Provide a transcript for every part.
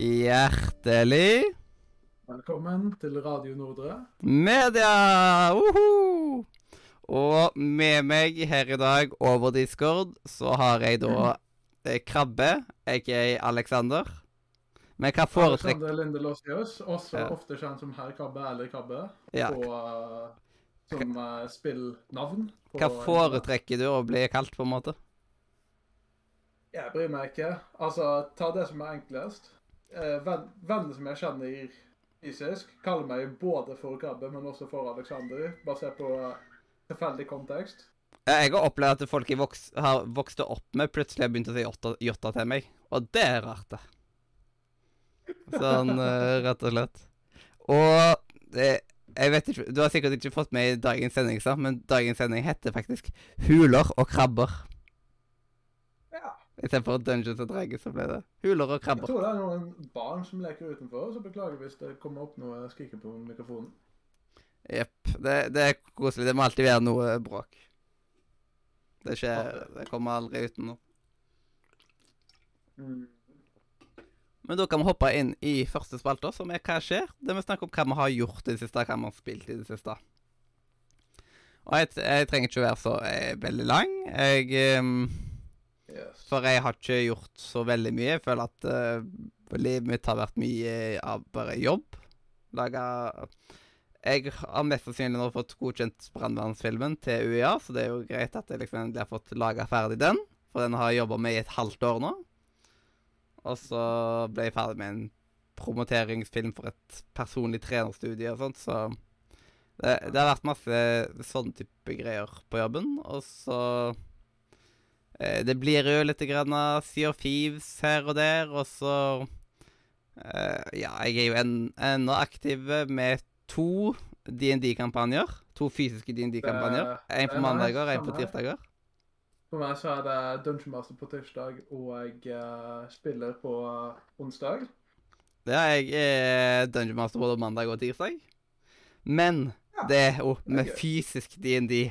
Hjertelig Velkommen til Radio Nordre. media! Uhu! Og med meg her i dag over Discord så har jeg da eh, Krabbe, aka Alexander. Men hva foretrekker Alexander Linde Losius, også Ja. ofte kjent som Herr Krabbe eller Krabbe, Ja. på, uh, som uh, spillnavn. Hva foretrekker du å bli kalt, på en måte? Jeg bryr meg ikke. Altså, ta det som er enklest. Eh, venn, som jeg kjenner fysisk, kaller meg både for Krabbe, men også for Alexander, basert på eh, tilfeldig kontekst. Jeg har opplevd at folk jeg voks, har vokst opp med, plutselig har begynt å si Jotta til meg. Og det er rart, det. Sånn eh, rett og slett. Og jeg vet ikke, Du har sikkert ikke fått med i dagens sending, men dagens sending heter faktisk 'Huler og krabber'. Istedenfor Dungeons and Dragons, så ble det 'Huler og krabber. Jeg tror det er noen barn som leker utenfor, så beklager hvis det kommer opp noe skriker på mikrofonen. Jepp. Det, det er koselig. Det må alltid være noe bråk. Det skjer Det kommer aldri uten noe. Mm. Men da kan vi hoppe inn i første spalte, som er Hva skjer? Der vi snakker om hva vi har gjort i det siste, hva vi har spilt i det siste. Og jeg, jeg trenger ikke å være så eh, veldig lang, jeg, ehm, Yes. for jeg har ikke gjort så veldig mye. Jeg føler at uh, livet mitt har vært mye av bare jobb. Laga Jeg har mest sannsynlig nå fått godkjent brannvernsfilmen til UiA, så det er jo greit at jeg liksom har fått laga ferdig den, for den har jeg jobba med i et halvt år nå. Og så ble jeg ferdig med en promoteringsfilm for et personlig trenerstudie og sånt, så det, det har vært masse sånne type greier på jobben. Og så Det blir jo litt grann av Sea of Thieves her og der, og så eh, Ja, jeg er jo en, ennå aktiv med to DND-kampanjer. To fysiske DND-kampanjer. Én En på er mandager og en på tirsdager. For meg så er det Dungeon Master på tirsdag, og jeg eh, spiller på eh, onsdag. Ja, jeg er Dungeon Master både mandag og tirsdag. Men Ja, det er jo med fysisk DND.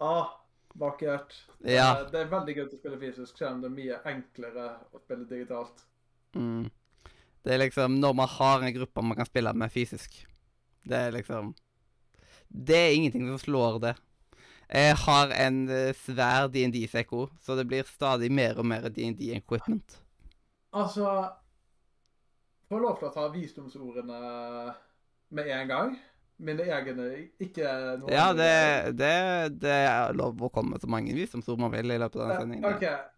Ah, vakkert. Ja. Eh, Det er veldig gøy å spille fysisk, selv om det er mye enklere å spille digitalt. Mm. Det er liksom når man har en gruppe man kan spille med fysisk. Det er liksom Det er ingenting som slår det. Jeg har en eh, svær DND-sekko, så det blir stadig mer og mer DND-equipment. Altså Får lov til å ta visdomsordene med en gang. Mine egne, ikke noe Ja, det, det, det er lov å komme så mange visdomsord man vil i løpet av den Eh, sendingen. OK.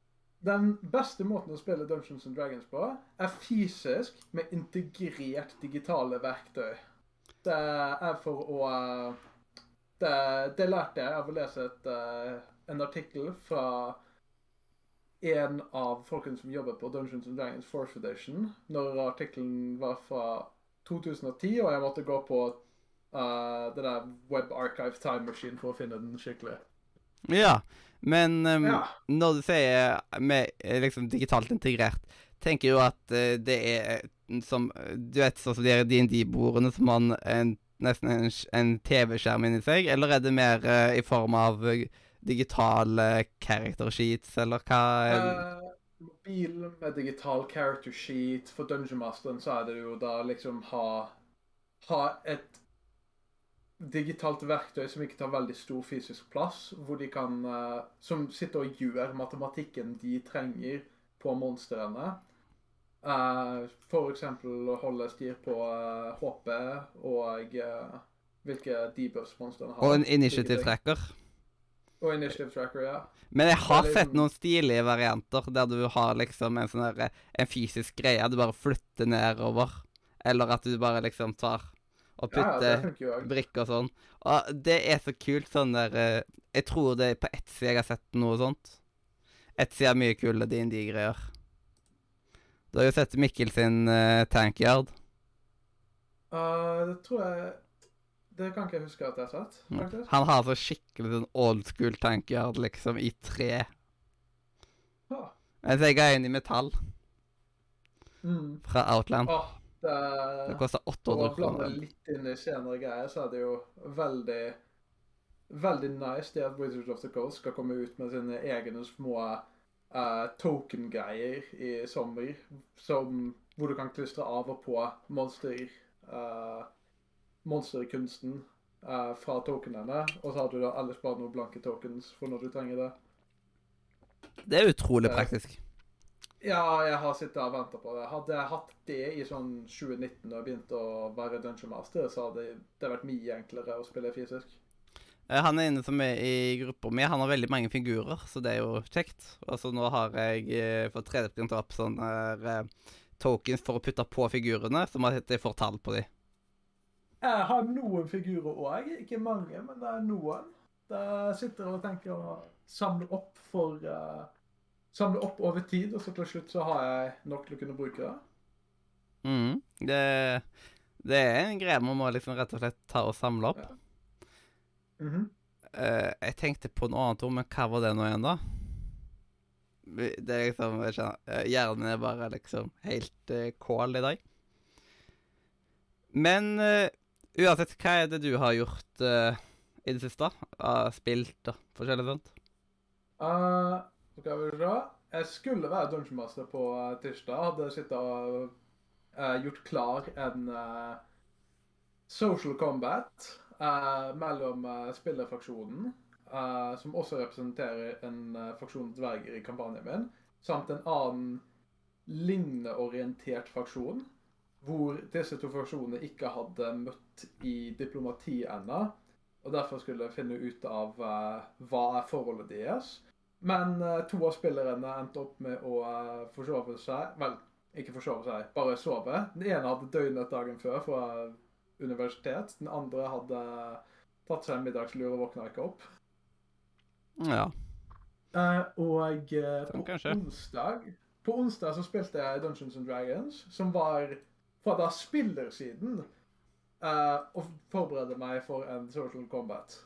Den beste måten å spille Dungeons and Dragons på, er fysisk med integrert digitale verktøy. Det er for å Det, det lærte jeg av å lese et, eh, en artikkel fra en av folkene som jobber på Dungeons and Dragons Force Edition, når artikkelen var fra 2010, og jeg måtte gå på eh, det der Web Archive Time Machine for å finne den skikkelig. Ja, men um, Ja. når du sier med eh, liksom digitalt integrert, tenker du at uh, det er som Du vet sånn som de DND-bordene som har en- en, nesten en, en TV-skjerm inni seg, eller er det mer uh, i form av digitale character sheets, eller hva uh, Mobilen mobil med digital character sheet. For Dungeon Masteren så er det jo da liksom ha, ha et digitalt verktøy som ikke tar veldig stor fysisk plass, hvor de kan eh, Som sitter og gjør matematikken de trenger på monstrene. Uh, eksempel å holde styr på eh, HP og eh, hvilke debuffs monstrene har. Og en initiative tracker? Og initiative tracker, ja. Men jeg har sett liksom- noen stilige varianter der du har liksom en sånn der, en fysisk greie du bare flytter nedover. Eller at du bare liksom tar og Ja, ja, òg. brikker og sånn. Og det er så kult sånn der eh, Jeg tror det er på Etsy jeg har sett noe sånt. Etsy er mye kule DND-greier. Du har jo sett Mikkel sin uh, Tankyard. Uh, det tror jeg Det kan ikke jeg huske at jeg har sett, Mm. faktisk. Han har så skikkelig sånn old school Tankyard, liksom, i tre. Ah. Mens jeg er en i metall Mm. fra Outland. Åh, det, Det koster 800 kroner. litt inn i senere greier, så er det jo veldig Veldig nice det at Wizards of the Coast skal komme ut med sine egne små uh, token-greier i sommer, som, hvor du kan klistre av og på monster, uh, monsterkunsten uh, fra tokenene. Og så har du da ellers bare noen blanke tokens for når du trenger det. Det er utrolig praktisk. Ja, jeg har sittet og venta på det. Hadde jeg hatt det i sånn 2019 og begynt å være Dungeon Master, så hadde det vært mye enklere å spille fysisk. Eh, Han er inne som er i gruppa mi. Han har veldig mange figurer, så det er jo kjekt. Og så nå har jeg eh, fått 3D-printa opp sånne eh, tokens for å putte på figurene, som at jeg får tall på de. Jeg har noen figurer òg. Ikke mange, men det er noen. Der sitter og tenker å samle opp for eh, Samle opp over tid, og så til slutt så har jeg nok til å kunne bruke det. Mhm. det, det er en greie man må liksom rett og slett ta og samle opp. Ja. Mhm. uh, jeg tenkte på noe annet ord, men hva var det nå igjen, da? Det er liksom jeg kjenner, eh, Hjernen er bare liksom helt uh, kål i dag. Men uh, uansett, hva er det du har gjort i det siste? Uh, spilt og forskjellig sånt? Eh, skal vi se. Jeg skulle være Dungeon Master på eh, tirsdag. Hadde sittet og uh, gjort klar en uh, social combat uh, mellom spillerfraksjonen, eh, som også representerer en fraksjon dverger i kampanjen min, samt en annen lignende orientert fraksjon, hvor disse to fraksjonene ikke hadde møtt i diplomati ennå, og derfor skulle jeg finne ut av hva er forholdet deres. Men eh, to av spillerne endte opp med å eh, forsove seg. Vel, ikke forsove seg, bare sove. Den ene hadde døgnet dagen før fra universitet. Den andre hadde tatt seg en middagslur og våkna ikke opp. Ja. Eh, og Sånn, på onsdag På onsdag så spilte jeg Dungeons and Dragons, som var fra da spillersiden. og forberedte meg for en social combat.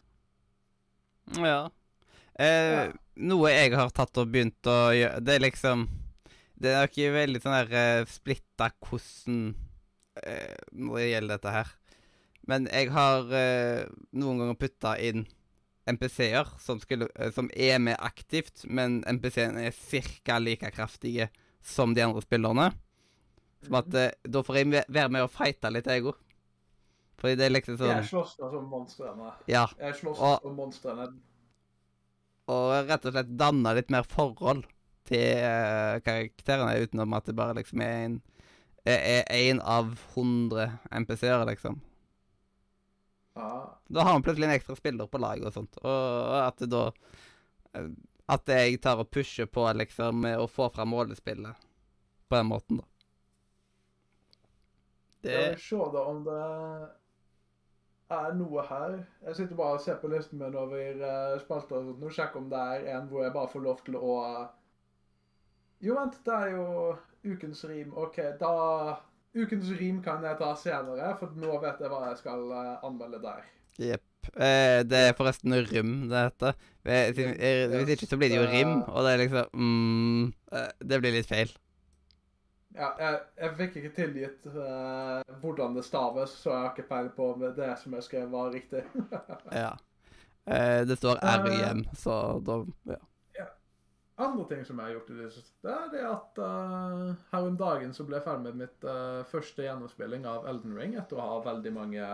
Ja. Eh, Noe jeg har tatt og begynt å gjøre Det er liksom Det er ikke veldig sånn der uh, splitta hvordan uh, Når det gjelder dette her. Men jeg har uh, noen ganger putta inn MPC-er som, skulle- eh, som er med aktivt, men MPC-ene er ca. like kraftige som de andre spillerne. Som at eh, Da får jeg være med og fighte litt, jeg òg. Fordi det er liksom sånn Jeg slåss som monstrene. Ja. Jeg slåss Og- som monstrene. Og rett og slett danne litt mer forhold til eh, karakterene, utenom at det bare liksom er en er en av 100 MPC-er, liksom. Ah. Da har man plutselig en ekstra spiller på laget og sånt. Og at det da eh, At jeg tar og pusher på liksom å få fram målespillet på den måten, da. Det vil se da om det er noe her. Jeg sitter bare og ser på listen min over uh, spalter og sånt. Nå sjekker om det er en hvor jeg bare får lov til å uh... Jo, vent, det er jo ukens rim. OK, da Ukens rim kan jeg ta senere, for nå vet jeg hva jeg skal uh, anmelde der. Jepp. Eh, det er forresten rym, det heter. Hvis ikke så blir det jo rim, og det er liksom mm, Det blir litt feil. Ja, jeg, jeg fikk ikke tilgitt uh, hvordan det staves, så jeg har ikke peiling på om det som jeg skrev, var riktig. Ja. Eh, det står RYM, så da Ja. Andre ting som jeg har gjort i det siste, det er det at uh, her om dagen så ble jeg ferdig med mitt uh, første gjennomspilling av Elden Ring etter å ha veldig mange,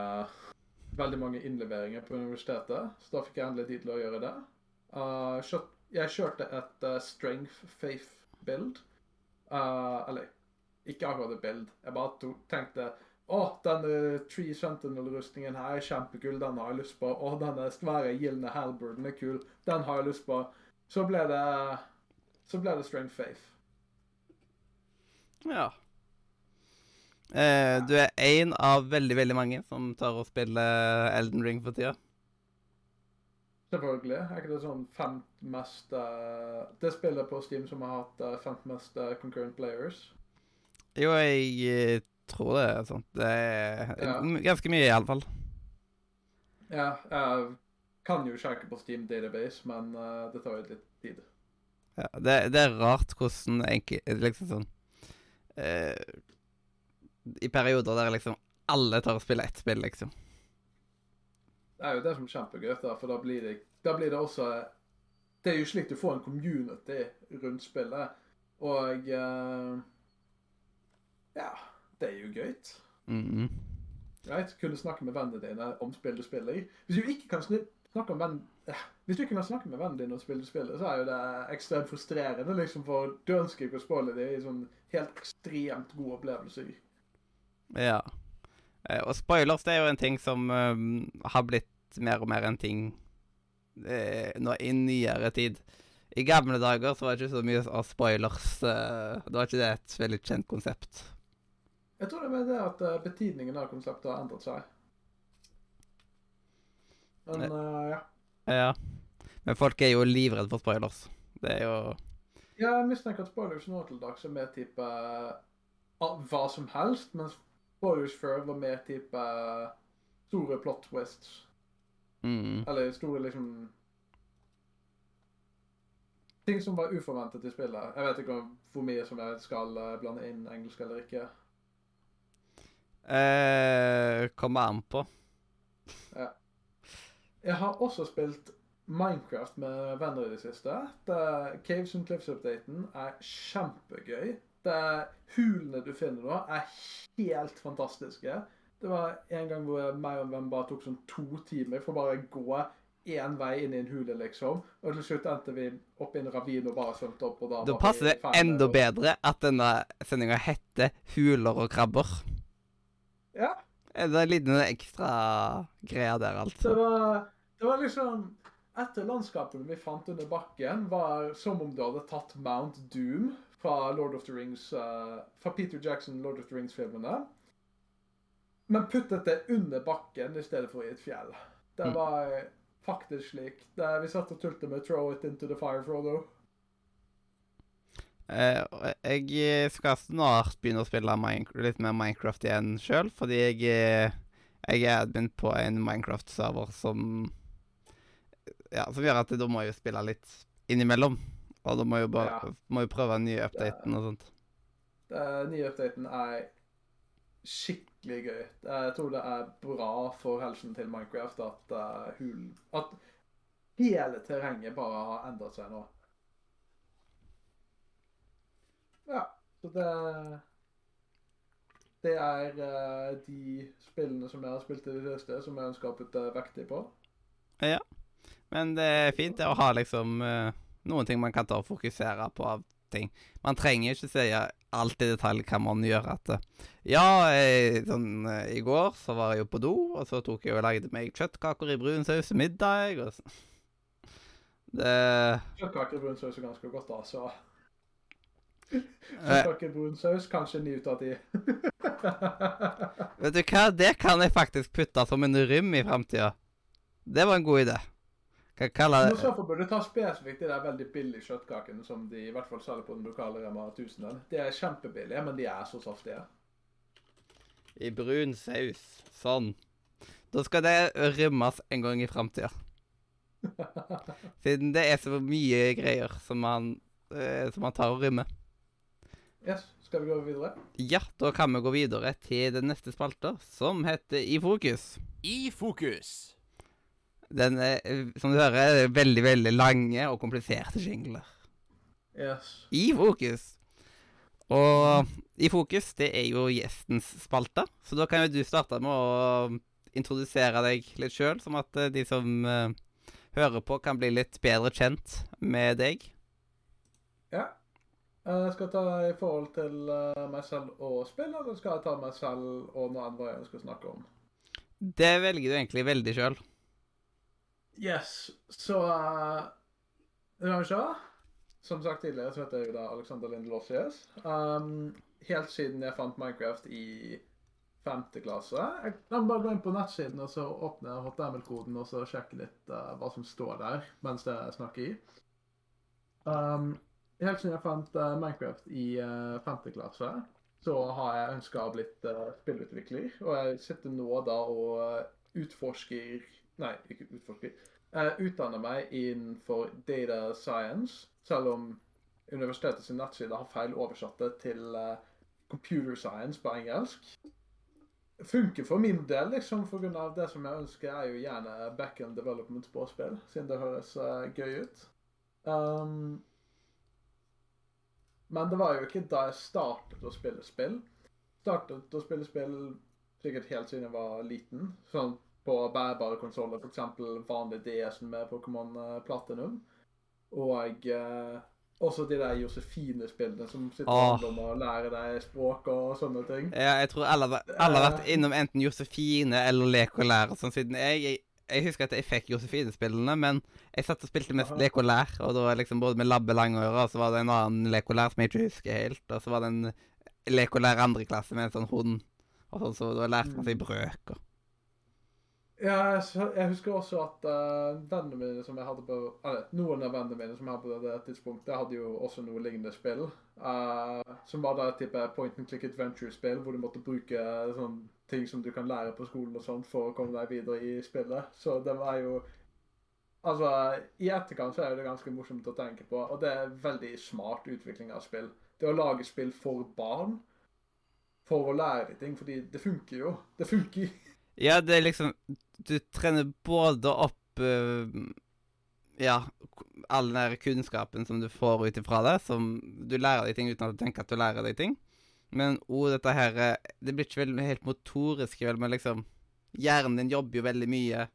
veldig mange innleveringer på universitetet. Så da fikk jeg endelig tid til å gjøre det. Eh, jeg kjørte et eh, strength faith build. Eh, eller ikke akkurat et bild. Jeg bare to, tenkte å, denne Tree Sentinel-rustningen her er kjempekul, den har jeg lyst på. Å, denne svære gylne halberden er kul, den har jeg lyst på. Så ble det Så ble det Strength Faith. ja. Eh, du er én av veldig, veldig mange som tar og spiller Elden Ring for tida. Selvfølgelig. Er ikke det sånn femt mest eh, Det spillet på Steam som har hatt uh, femt mest eh, concurrent players. Jo, jeg eh, tror det er sånt. Det er Ja. ganske mye, iallfall. Ja, jeg kan jo sjekke på Steam Database, men uh, det tar jo litt tid. Ja, det, det er rart hvordan enke, liksom sånn uh, I perioder der liksom alle tar og spiller ett spill, liksom. Det er jo det som er kjempegøy, da, for da blir det, da blir det også det er jo slik du får en community rundt spillet. Og eh, Ja, det er jo gøy. -hmm. Right? Kunne snakke med vennene dine om spill du spiller. Hvis du ikke kan snakke om venn... eh, Hvis du ikke kan snakke med vennene dine om spill du spiller, så er jo det ekstremt frustrerende, liksom, for du ønsker ikke å spoile det i sånn helt ekstremt god opplevelse. Ja. Eh, Og spoilers det er jo en ting som eh, har blitt mer og mer en ting eh, nå i nyere tid. I gamle dager så var det ikke så mye av spoilers. Det var ikke det et veldig kjent konsept. Jeg tror det med det at eh, betydningen av konseptet har endret seg. Men uh, ja. Ja. Men folk er jo livredde for spoilers. Det er jo Jeg mistenker at spoilers nå til dags er mer type uh, hva som helst, mens spoilers før var mer type uh, store plot twists. mm, Eller store liksom Ting som var uforventet i spillet. Jeg vet ikke om hvor mye som jeg skal blande inn engelsk eller ikke. Eh, Kommer an på. Jeg har også spilt Minecraft med venner i det siste. Det, Caves and Cliffs-updaten er kjempegøy. Det Hulene du finner nå, er helt fantastiske. Det var en gang hvor meg og en venn bare tok sånn to timer for bare å gå én vei inn i en hule, liksom. Og til slutt endte vi opp i en ravin og bare svømte opp. og Da Da passer det enda bedre at denne sendinga heter 'Huler og krabber'. Er det en liten ekstra greie der, Det altså? var, det var liksom Etter landskapene vi fant under bakken, var som om du hadde tatt Mount Doom fra Lord of the Rings uh, Fra Peter Jackson, Lord of the Rings-filmene. Men puttet det under bakken i stedet for i et fjell. Det Mm. var faktisk slik. Det, vi satt og tulte med 'throw it into the fire', Frodo. Eh, og jeg skal snart begynne å spille litt mer Minecraft igjen sjøl, fordi jeg, eh, jeg er admin på en Minecraft-server som Ja, som gjør at da må jeg jo spille litt innimellom. Og da må jeg jo bare Ja. må jeg prøve den nye updaten og sånt. Den nye updaten er skikkelig gøy. Jeg tror det er bra for helsen til Minecraft at uh, hulen At hele terrenget bare har endret seg nå. Ja, så det Det er uh, de spillene som jeg har spilt i det siste, som jeg ønsker å putte vektig på. Ja. Men det er fint det å ha liksom uh, noen ting man kan ta og fokusere på av ting. Man trenger ikke si alt i detalj hva man gjør. At ja, jeg, sånn eh, i går så var jeg jo på do, og så tok jeg og lagde meg kjøttkaker i brun saus middag. Og så. Det Kjøttkaker i brun saus er ganske godt, da, eh, Kjøttkaker brun saus, kanskje ni ut av ti. Vet du hva, det kan jeg faktisk putte som en rym i framtida. Det var en god idé. Kan kalle det så burde du ta spesifikt de der veldig billige kjøttkakene som de i hvert fall selger på den lokale Rema 1000. De er kjempebillige, men de er så saftige. i brun saus. Sånn. Da skal det rymmes en gang i framtida. Siden det er så mye greier som man, eh, som man tar og rymmer. Yes, skal vi gå videre? Ja, da kan vi gå videre til den neste spalta, som heter I fokus. I fokus. Den er, som du hører, er veldig, veldig lange og kompliserte jingler. Yes. I fokus. Og i fokus, det er jo gjestens spalte, så da kan jo du starte med å introdusere deg litt sjøl, sånn at eh, de som uh, hører på, kan bli litt bedre kjent med deg. Ja. Eh, Jeg skal ta i forhold til eh, meg selv og spill, eller skal jeg ta meg selv og noe annet jeg ønsker å snakke om? Det velger du egentlig veldig sjøl. Yes, så uh. Som sagt tidligere, så heter jeg jo da Alexander Lindelossius. Um, helt siden jeg fant Minecraft i femte klasse. Jeg kan bare gå inn på nettsiden og så åpne HTML-koden og så sjekke litt uh, hva som står der mens jeg snakker i. Um, helt siden jeg fant uh, Minecraft i uh, 5. klasse, så har jeg ønska å blitt uh, spillutvikler. Og jeg sitter nå da og utforsker Nei, ikke utforsker. Jeg utdanner meg innenfor data science, selv om universitetets nettside har feil oversatt det til computer science på engelsk. Funker for min del, liksom, av det som jeg ønsker, er jo gjerne backend development på spill, siden det høres uh, gøy ut. Um, men det var jo ikke da jeg startet å spille spill. Startet å spille spill sikkert helt siden jeg var liten. Sånn på bærbare konsoller, f.eks. vanlig DS-en med Pokémon eh, Platinum. Og eh, også de der Josefine-spillene som sitter Åh. å lære deg språk og sånne ting. Ja, jeg tror alle, har vært- alle har vært innom enten Josefine eller Lek og Lær sånn siden jeg, jeg Jeg husker at jeg fikk Josefine-spillene, men jeg satt og spilte mest Aha. Lek og Lær, og da liksom både med Labbe langøre, og så var det en annen Lek og Lær som jeg ikke husker helt, og så var det en Lek og Lær andre klasse med en sånn hund, og sånn, så da lærte man seg brøk og Ja, jeg husker også at uh, vennene mine som jeg hadde på Eller noen av vennene mine som jeg hadde på det tidspunktet, hadde jo også noe lignende spill. Uh, som var da et type point and click adventure-spill hvor du måtte bruke sånne ting som du kan lære på skolen og sånt for å komme deg videre i spillet. Så det var jo Altså, i etterkant så er det ganske morsomt å tenke på, og det er veldig smart utvikling av spill. Det å lage spill for barn, for å lære ting, fordi det funker jo. Det funker. Ja, det er liksom Du trener både opp uh, Ja, all den der kunnskapen som du får ut ifra det, som du lærer deg ting uten at du tenker at du lærer deg ting. Men òg dette her eh, Det blir ikke veldig helt motorisk, vel, men liksom Hjernen din jobber jo veldig mye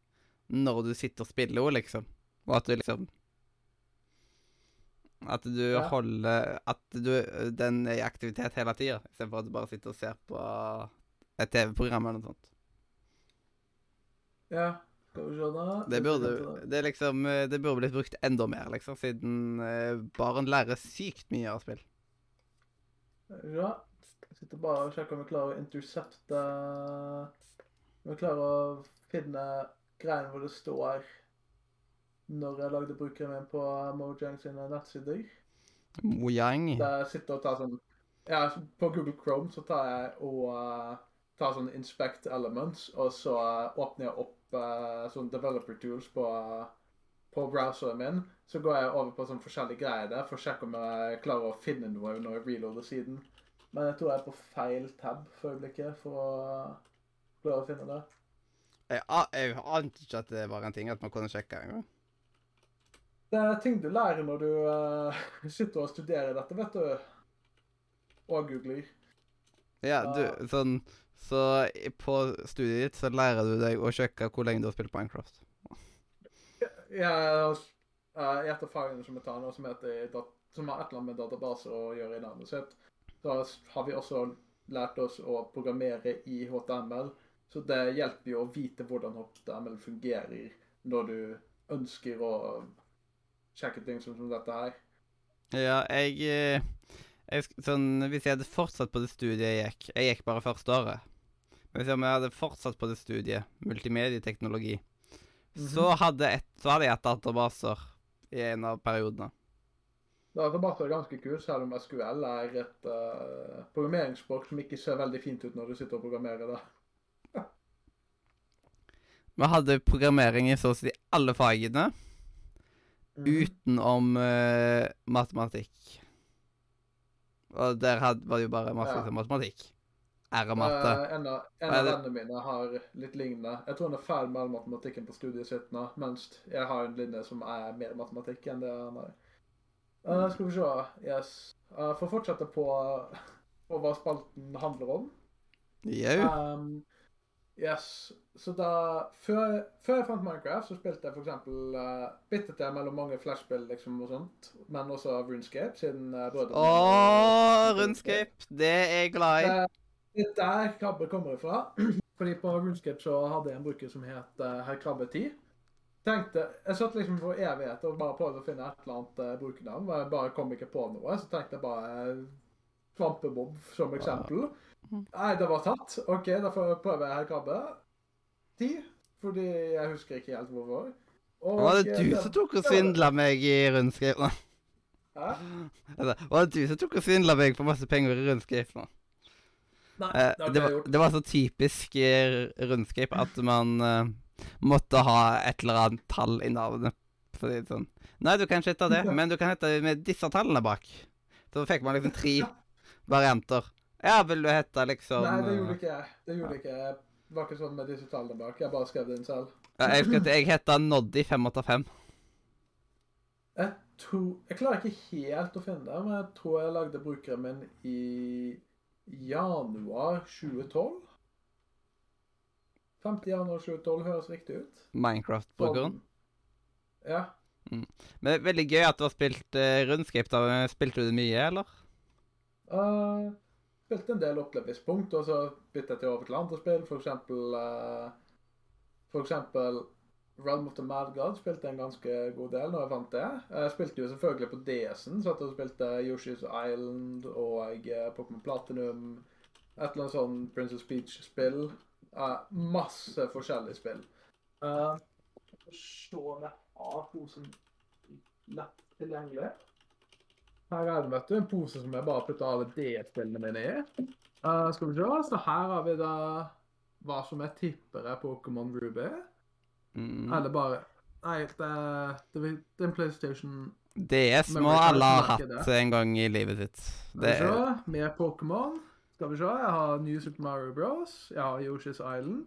når du sitter og spiller òg, liksom. Og at du liksom At du Ja. holder At du den er i aktivitet hele tida, istedenfor at du bare sitter og ser på et TV-program eller noe sånt. Ja, skal vi se da. Det burde, det liksom, eh, det burde blitt brukt enda mer, liksom, siden eh, barn lærer sykt mye av spill. Ja. Sitter bare og sjekker om vi klarer å intercepte Om vi klarer å finne greien hvor det står når jeg lagde brukeren min på Mojang sine nettsider. Mojang. Der jeg sitter og tar sånn Ja, på Google Chrome så tar jeg og uh, tar sånn inspect elements, og så eh, åpner jeg opp uh, sånn developer tools på, uh, på browseren min. Så går jeg over på sånn forskjellige greier der for å sjekke om jeg klarer å finne noe når jeg reloader siden. Men jeg tror jeg er på feil tab for øyeblikket for å uh, klare å finne det. Jeg, jeg ante ikke at det var en ting at man kunne sjekke engang. Det er ting du lærer når du uh, sitter og studerer dette, vet du. Og googler. Ja, du, sånn Så på studiet ditt så lærer du deg å sjekke hvor lenge du har spilt Minecraft. Jeg uh, et av fagene som jeg tar nå, som, heter, som har et eller annet med database å gjøre i navnet sitt, så har vi også lært oss å programmere i HTML. Så det hjelper jo å vite hvordan HTML fungerer når du ønsker å sjekke ting som, som dette her. Ja, jeg, eh, jeg sånn, Hvis jeg hadde fortsatt på det studiet jeg gikk Jeg gikk bare første året. Men hvis jeg hadde fortsatt på det studiet, multimedieteknologi, så, hadde et, så hadde jeg hatt databaser i en av periodene. Database er ganske kult, selv om SQL er et uh, programmeringsspråk som ikke ser veldig fint ut når du sitter og programmerer det. Vi hadde programmering i så å si alle fagene, mm. utenom uh, matematikk. Og der had, var det jo bare masse Ja. matematikk. R-matte. Uh, en av, en av vennene mine har litt lignende. Jeg tror han er ferdig med all matematikken på studiet sitt nå, mens jeg har en linje som er mer matematikk enn det han har. Eh, skal vi se. Yes. Uh, for å fortsette på, på hva spalten handler om. Jau. Um, yes. Så da Før, før jeg fant Minecraft, så spilte jeg f.eks. Uh, byttet jeg mellom mange flashspill liksom og sånt, men også Runescape, siden uh, brødrene Å, Runescape! Det er jeg glad i. Eh, Det er der Krabbe kommer ifra. Fordi på RuneScape så hadde jeg en bruker som het uh, Herr Krabbe10. Tenkte, Jeg satt liksom for evigheter og bare prøvde å finne et eller annet uh, brukernavn. og Jeg bare kom ikke på noe. Så tenkte jeg bare uh, Svampebob som eksempel. Nei, det var tatt. OK, da får jeg prøve Herr krabbe. Ti. Fordi jeg husker ikke helt hvorfor. Og, Var det eh, du som tok og svindla meg i nå? Hæ? Var det du som tok og svindla meg for masse penger i nå? Nei, Eh, det det, var, det var så typisk i at man eh, måtte ha et eller annet tall i navnet. Fordi sånn Nei, du kan ikke hete det, men du kan hete det med disse tallene bak. Så fikk man liksom tre varianter. Ja, vil du hete liksom Nei, det eh, gjorde ikke jeg. Det gjorde ikke jeg. Det var ikke sånn med disse tallene bak. Jeg bare skrev det inn selv. ja, Jeg husker at jeg heta Noddy585. Jeg tror Jeg klarer ikke helt å finne det, men jeg tror jeg lagde brukeren min i januar 2012. 5. januar 2012 høres riktig ut. Minecraft-brukeren. Ja. Men veldig gøy at du har spilt uh, Runescape. Spilte du det mye, eller? Uh, spilte en del opplevelsespunkt, og så byttet jeg til over til andre spill. For eksempel uh, For eksempel Realm of the Mad God spilte jeg en ganske god del når jeg fant det. Jeg spilte jo selvfølgelig på DS-en. Satt og spilte Yoshi's Island og Pokémon Platinum. Et eller annet sånn Princess Peach-spill. Uh, masse forskjellige spill. Uh, se om jeg har posen lett tilgjengelig. Her er det vet du, en pose som jeg bare putter alle D-spillene mine i. Uh, skal vi se, så her har vi da hva som jeg tipper er Pokémon Ruby. Mm. Eller bare Nei, det det det er en PlayStation DS må alle ha hatt det. en gang i livet sitt. Det er... med Pokémon. Skal vi se, jeg har New Super Mario Bros. Jeg har Yoshi's Island.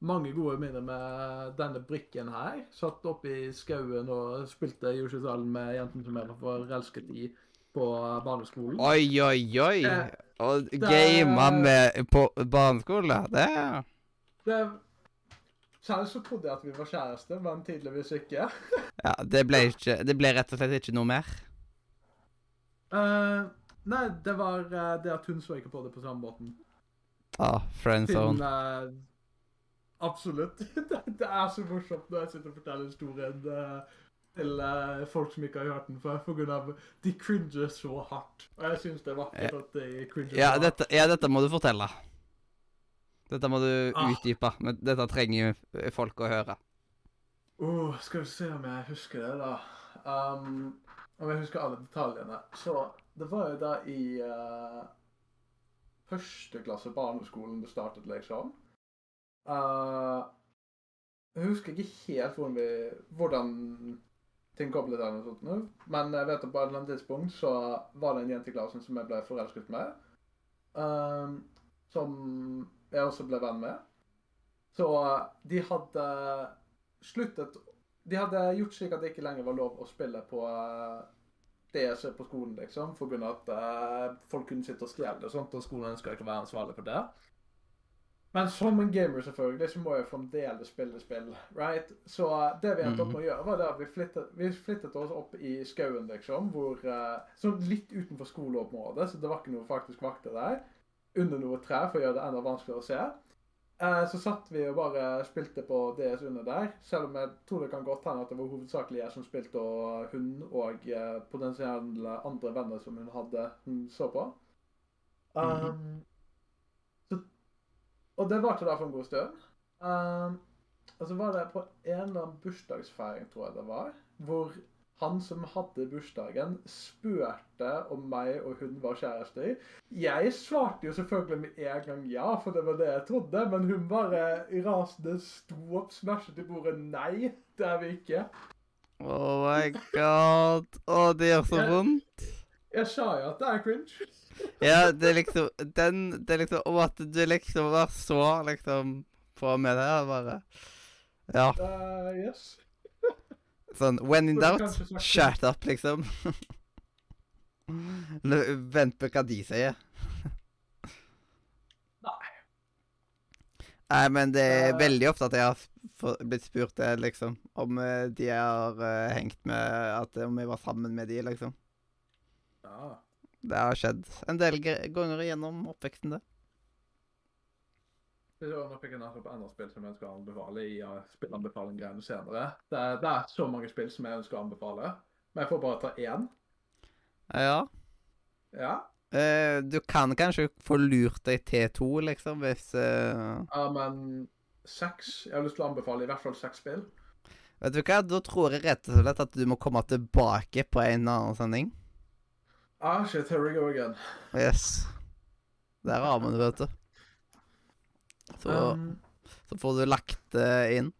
Mange gode minner med denne brikken her. Satt oppe i skauen og spilte Yoshi's Island med jenten som jeg var forelsket i på barneskolen. Oi, oi, oi! Det- Og game med på barneskole, det Det, selv så trodde jeg at vi var kjærester, men tydeligvis ikke. Ja, det ble, ikke, det ble rett og slett ikke noe mer. Eh, nei, det var uh, det at hun så ikke på det på samme måten. Ah, friend Siden zone. eh, Absolutt. det, det er så morsomt når jeg sitter og forteller historien uh, til folk som ikke har hørt den før, av de cringer så hardt. Og jeg syns det er vakkert at de cringer Ja så hardt. dette, ja, dette må du fortelle. Dette må du Ah. utdype. Men dette trenger folk å høre. Uh, skal vi se om jeg husker det, da. Um, om jeg husker alle detaljene. Så det var jo da i uh, første klasse barneskolen det startet, liksom. Uh, jeg husker ikke helt hvordan, vi, hvordan ting koblet an og sånt, nå, men jeg vet at på et eller annet tidspunkt så var det en jente i klassen som jeg ble forelsket med. Um, som jeg også ble venn med. Så uh, de hadde sluttet De hadde gjort slik at det ikke lenger var lov å spille på uh, DS på skolen, liksom, av at uh, folk kunne sitte og stjele og sånt, og skolen ønska ikke å være ansvarlig for det. Men som en gamer, selvfølgelig, så må jeg fremdeles spille spill, right? Så uh, det vi endte opp med å gjøre, var det at vi flyttet, vi flyttet oss opp i skauen, liksom, hvor Sånn litt utenfor skoleområdet, så det var ikke noe faktisk vakter der. Under noe tre, for å gjøre det enda vanskeligere å se. Eh, Så satt vi og bare spilte på DS under der, selv om jeg tror det kan godt hende at det var hovedsakelig jeg som spilte, og hun og eh, potensielle andre venner som hun hadde, hun så på. Um, så, og det varte da for en god stund. Um, og så var det på en eller annen bursdagsfeiring, tror jeg det var, hvor han som hadde bursdagen, spurte om meg og hun var kjærester. Jeg svarte jo selvfølgelig med en gang ja, for det var det jeg trodde, men hun bare rasende sto opp, smashet i bordet. Nei, det er vi ikke. Oh my god. Å, det gjør så vondt. Jeg sa jo at det er cringe. Ja, det er liksom Den Det er liksom Og at du liksom var så liksom på med det, bare Ja. Uh, yes. Sånn When in doubt, shut up, liksom. Vent på hva de sier. Nei. Nei, men det er Eh. veldig ofte at jeg har blitt spurt det, liksom. Om eh, de har eh, hengt med At om jeg var sammen med de, liksom. Ja. Det har skjedd en del ganger gjennom oppveksten, det. Nå fikk jeg nettopp enda spill som jeg ønsker å anbefale i uh, spillanbefaling-greiene senere. Det er, det er så mange spill som jeg ønsker å anbefale, men jeg får bare ta én. Ja. Ja. Uh, du kan kanskje få lurt deg til to, liksom, hvis uh... ja, men seks Jeg har lyst til å anbefale i hvert fall seks spill. Vet du hva, da tror jeg rett og slett at du må komme tilbake på en annen sending. Ah, shit, here we go again. Yes. Der har vi det, vet du. Så, Um, så får du lagt det inn.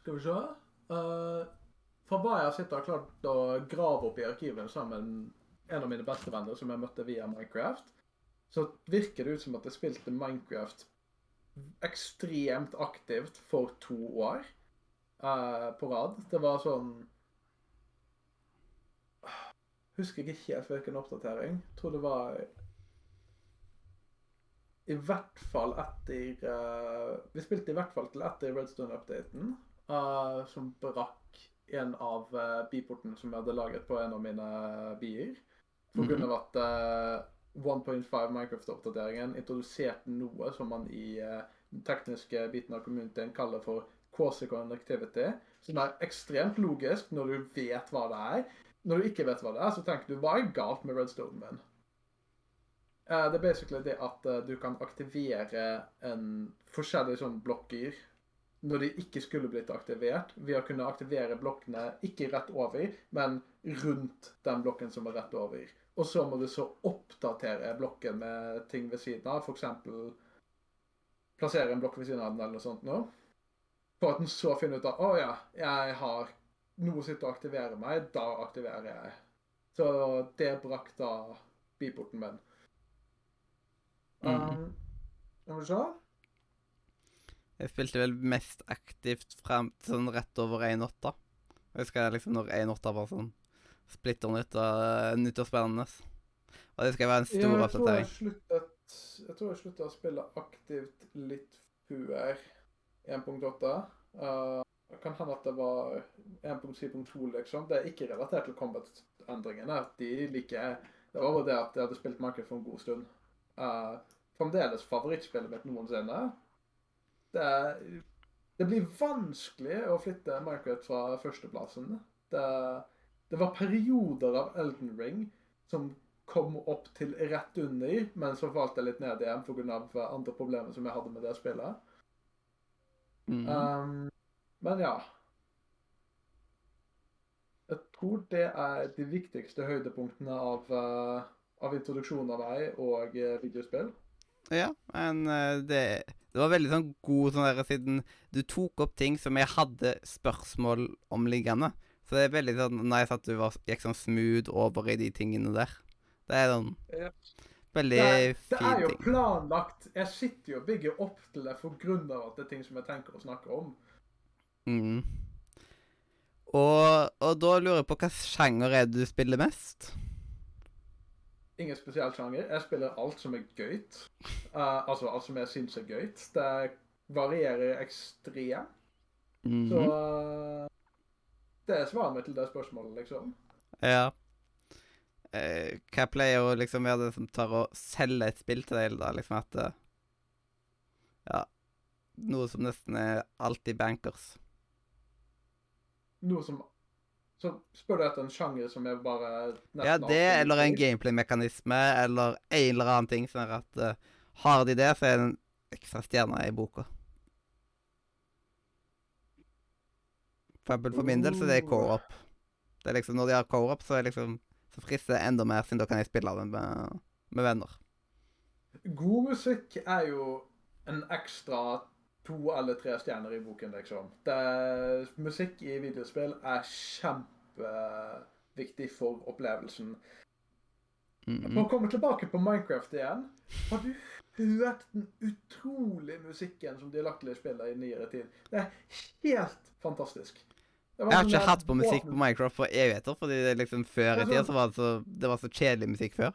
skal vi se. Uh, fra hva jeg har og har klart å grave opp i arkivet sammen med en av mine beste venner som jeg møtte via Minecraft, så virker det ut som at jeg spilte Minecraft ekstremt aktivt for to år uh, på rad. Det var sånn husker jeg ikke helt hvilken oppdatering. Jeg tror det var i hvert fall etter uh, Vi spilte i hvert fall til etter Redstone-updaten, uh, som brakk en av uh, biportene som jeg hadde laget på en av mine bier. På grunn av at uh, 1.5 Minecraft-oppdateringen introduserte noe som man i den tekniske biten av communityen kaller for quasi-connectivity, som er ekstremt logisk når du vet hva det er. Når du ikke vet hva det er, så tenker du hva er galt med redstone min? Eh, det er basically det at uh, du kan aktivere en forskjellige sånn blokker når de ikke skulle blitt aktivert, ved å kunne aktivere blokkene ikke rett over, men rundt den blokken som er rett over. Og så må du så oppdatere blokken med ting ved siden av, f.eks. plassere en blokk ved siden av den eller noe sånt nå. For at den så finner ut at å ja, jeg har noe sitt å aktivere meg, da aktiverer jeg. Så det brakk da biporten min. Um, Skal vi se. Jeg spilte vel mest aktivt frem til sånn rett over 1.8. Jeg husker liksom når 1.8 var sånn splitter nytt og uh, nytt og spennende. Og det skal være en stor Ja, jeg tror jeg oppdatering. tror jeg sluttet å spille aktivt litt før 1.8. Uh, det kan hende at det var 1.7.2, liksom. Det er ikke relatert til combat-endringene. De liker Det var bare det at jeg hadde spilt Minecraft for en god stund. Uh, fremdeles favorittspillet mitt noensinne. Det, det blir vanskelig å flytte Minecraft fra førsteplassen. Det, det var perioder av Elden Ring som kom opp til rett under, men så falt jeg litt ned igjen pga. andre problemer som jeg hadde med det spillet. Mm. Um, men ja. Jeg tror det er de viktigste høydepunktene av, uh, av introduksjonen av meg og eh, videospill. Ja, men eh, det, det var veldig sånn god sånn der siden du tok opp ting som jeg hadde spørsmål om liggende. Så det er veldig sånn nice at du var, gikk sånn smooth over i de tingene der. Det er sånn Ja. veldig fin ting. det er jo planlagt. Jeg sitter jo og bygger opp til det for grunn av at det er ting som jeg tenker å snakke om. Mm. Og, og da lurer jeg på hva sjanger er det du spiller mest? Ingen spesiell sjanger. Jeg spiller alt som er gøyt. Uh, altså alt som jeg syns er gøyt. Det varierer ekstremt. Mhm. Så uh, det er svaret mitt til det spørsmålet, liksom. Ja. Uh, hva pleier å liksom være det som tar å selge et spill til deg, da? Liksom at Ja. Noe som nesten er alltid bankers. Noe som Så spør du etter en sjanger som er bare Ja, det, alltid eller en gameplay-mekanisme, eller en eller annen ting. som er at uh, har de det, så er det en ekstra stjerne i boka. For eksempel for min del så det er co-op. Det er liksom, Når de har co-op, så, liksom, så frister det enda mer, siden da kan jeg spille det med, med venner. God musikk er jo en ekstra to eller tre stjerner i boken, liksom. Det, musikk i videospill er kjempeviktig for opplevelsen. Mhm. For å komme tilbake på Minecraft igjen, har du hørt den utrolige musikken som de har lagt til i spillet i nyere tid? Det er helt fantastisk. Jeg har sånn ikke hatt på musikk på Minecraft for evigheter, fordi det liksom før i tida sånn- så var det så, det var så kjedelig musikk før.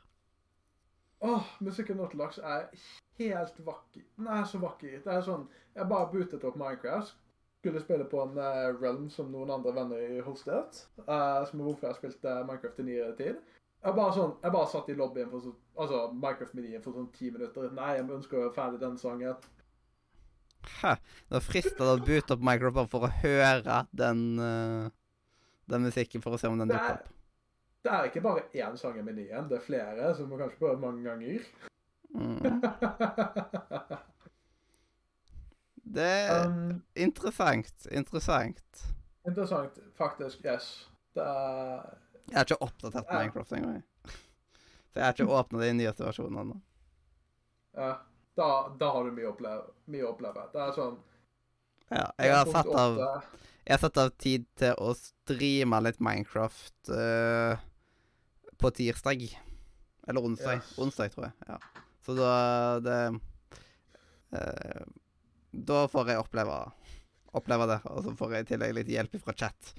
Åh, musikken nå til dags er helt vakker. Den er så vakker. Det er sånn, jeg bare bootet opp Minecraft. Skulle spille på en eh, realm som noen andre venner hostet. Uh, som er hvorfor jeg spilte Minecraft i nyere tid. Jeg bare, sånn, jeg bare satt i lobbyen for så, altså Minecraft-menyen for sånn ti minutter. Nei, jeg ønsker å være ferdig den sangen. Hæ. Det var fristende å boote opp Minecraft bare for å høre den, uh, den musikken, for å se om den dukker er, opp. det er ikke bare én sang i menyen, det er flere, så du må kanskje prøve mange ganger. Mm. Det er um, interessant. Interessant. interessant, faktisk. Yes. Det er Jeg har ikke oppdatert Ja. Minecraft engang. Så jeg har ikke åpna de nyeste versjonene ennå. Ja, da, da har du mye å oppleve. Mye oppleve. Det er sånn Ja, jeg har satt av Jeg har satt av tid til å streame litt Minecraft uh, på tirsdag. Eller onsdag. Yes. Onsdag, tror jeg. Ja. Så da det eh, Da får jeg oppleve, oppleve det. Og så får jeg i tillegg litt hjelp fra chat.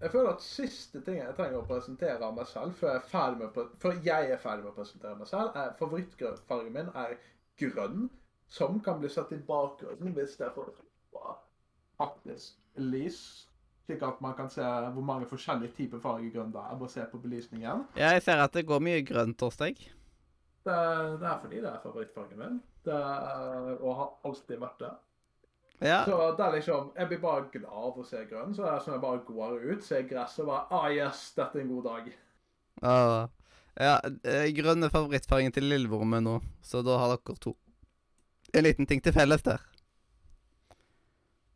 jeg føler at siste ting jeg trenger å presentere av meg selv før jeg er ferdig med, før jeg er ferdig med å presentere meg selv, er favorittfargen min er grønn, som kan bli satt i bakgrunnen hvis det er faktisk lys, slik at man kan se hvor mange forskjellige typer farger grønn det er, basert på belysningen. Ja, jeg ser at det går mye grønt hos deg. Det, det er fordi det er favorittfargen min. Det og har alltid vært det. Ja. Så det er liksom, Jeg blir bare glad av å se grønn. Så det er sånn jeg bare går ut, ser gresset og bare Ah, yes, dette er en god dag. Åh. ja eh, grønn er favorittfargen til lillebroren min nå, så da har dere to. En liten ting til felles der.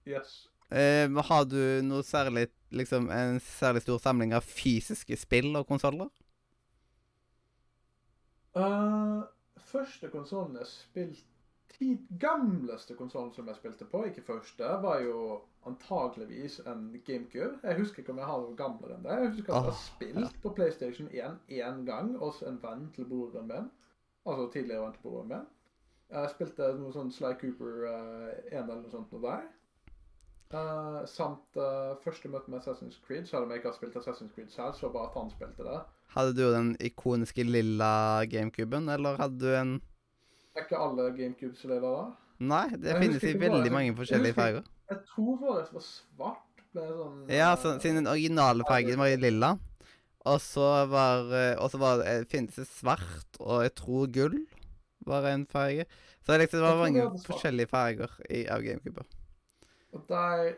Yes. Eh, har du noe særlig Liksom en særlig stor samling av fysiske spill og konsoller? Uh, første konsollen jeg spilte Tid, gamleste konsollen som jeg spilte på, ikke første, var jo antageligvis en GameCube. Jeg husker ikke om jeg har noe gamlere enn det. Jeg husker at jeg har Åh, spilt på PlayStation 1 én gang hos en venn til broren min. Altså tidligere venn til broren min. Jeg spilte noe sånn Sly Cooper uh, 1 eller noe sånt noe der. Uh, samt uh, første møte med Assassin's Creed, selv om jeg ikke har spilt Assassin's Creed selv, så bare at han spilte det. Hadde du den ikoniske lilla GameCuben, eller hadde du en Er ikke alle GameCubes lilla da? Nei, det Jeg finnes i veldig jeg- mange forskjellige farger. Jeg tror vår var svart. Ble sånn Ja, så, siden den originale fargen var i lilla. Og så var, eh, og så var det, eh, finnes det svart, og jeg tror gull var en farge. Så liksom, det var det mange var forskjellige farger i, av GameCuber. Og der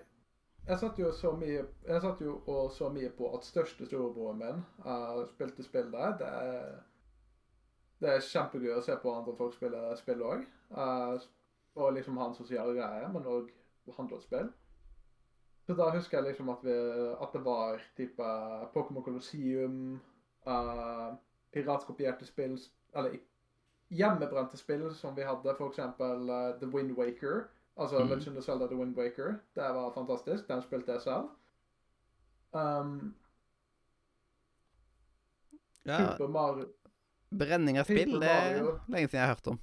Jeg satt mye Jeg satt jo og så mye på at største storebroren min uh, spilte spill der. Det er, det er kjempegøy å se på andre folk spille spill òg. og liksom hans sosiale greie, men òg handelsspill. Så da husker jeg liksom at, vi, at det var type Pokémon Colosseum, uh, piratkopierte spill Eller hjemmebrente spill som vi hadde, f.eks. Uh, The Wind Waker. Altså mm. Legend of Zelda The Wind Waker. Det var fantastisk. Den spilte jeg selv. Um, Ja, Super Mario brenning av spill, det er lenge siden jeg har hørt om.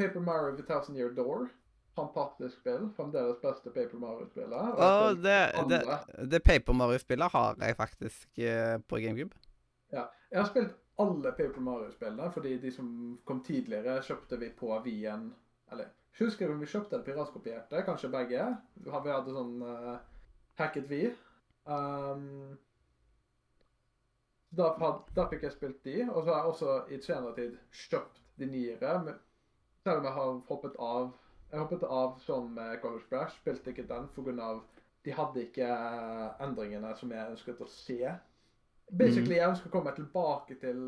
Paper Mario The Thousand Year Door. Fantastisk spill. Fremdeles beste Paper Mario-spillet. Spilte det, det, det Paper Mario-spillet har jeg faktisk eh, på GameCube. Ja. Jeg har spilt alle Paper Mario-spillene, fordi de som kom tidligere, kjøpte vi på Wien. Eller husker om vi kjøpte en piratkopierte, kanskje begge. Vi hadde sånn uh, hacket vi. Um, da, da fikk jeg spilt de, og så har jeg også i senere tid kjøpt de nyere. Selv om jeg har hoppet av Jeg hoppet av sånn med College Brash, spilte ikke den pga. de hadde ikke eh, endringene som jeg ønsket å se. Basically, jeg ønsker å komme tilbake til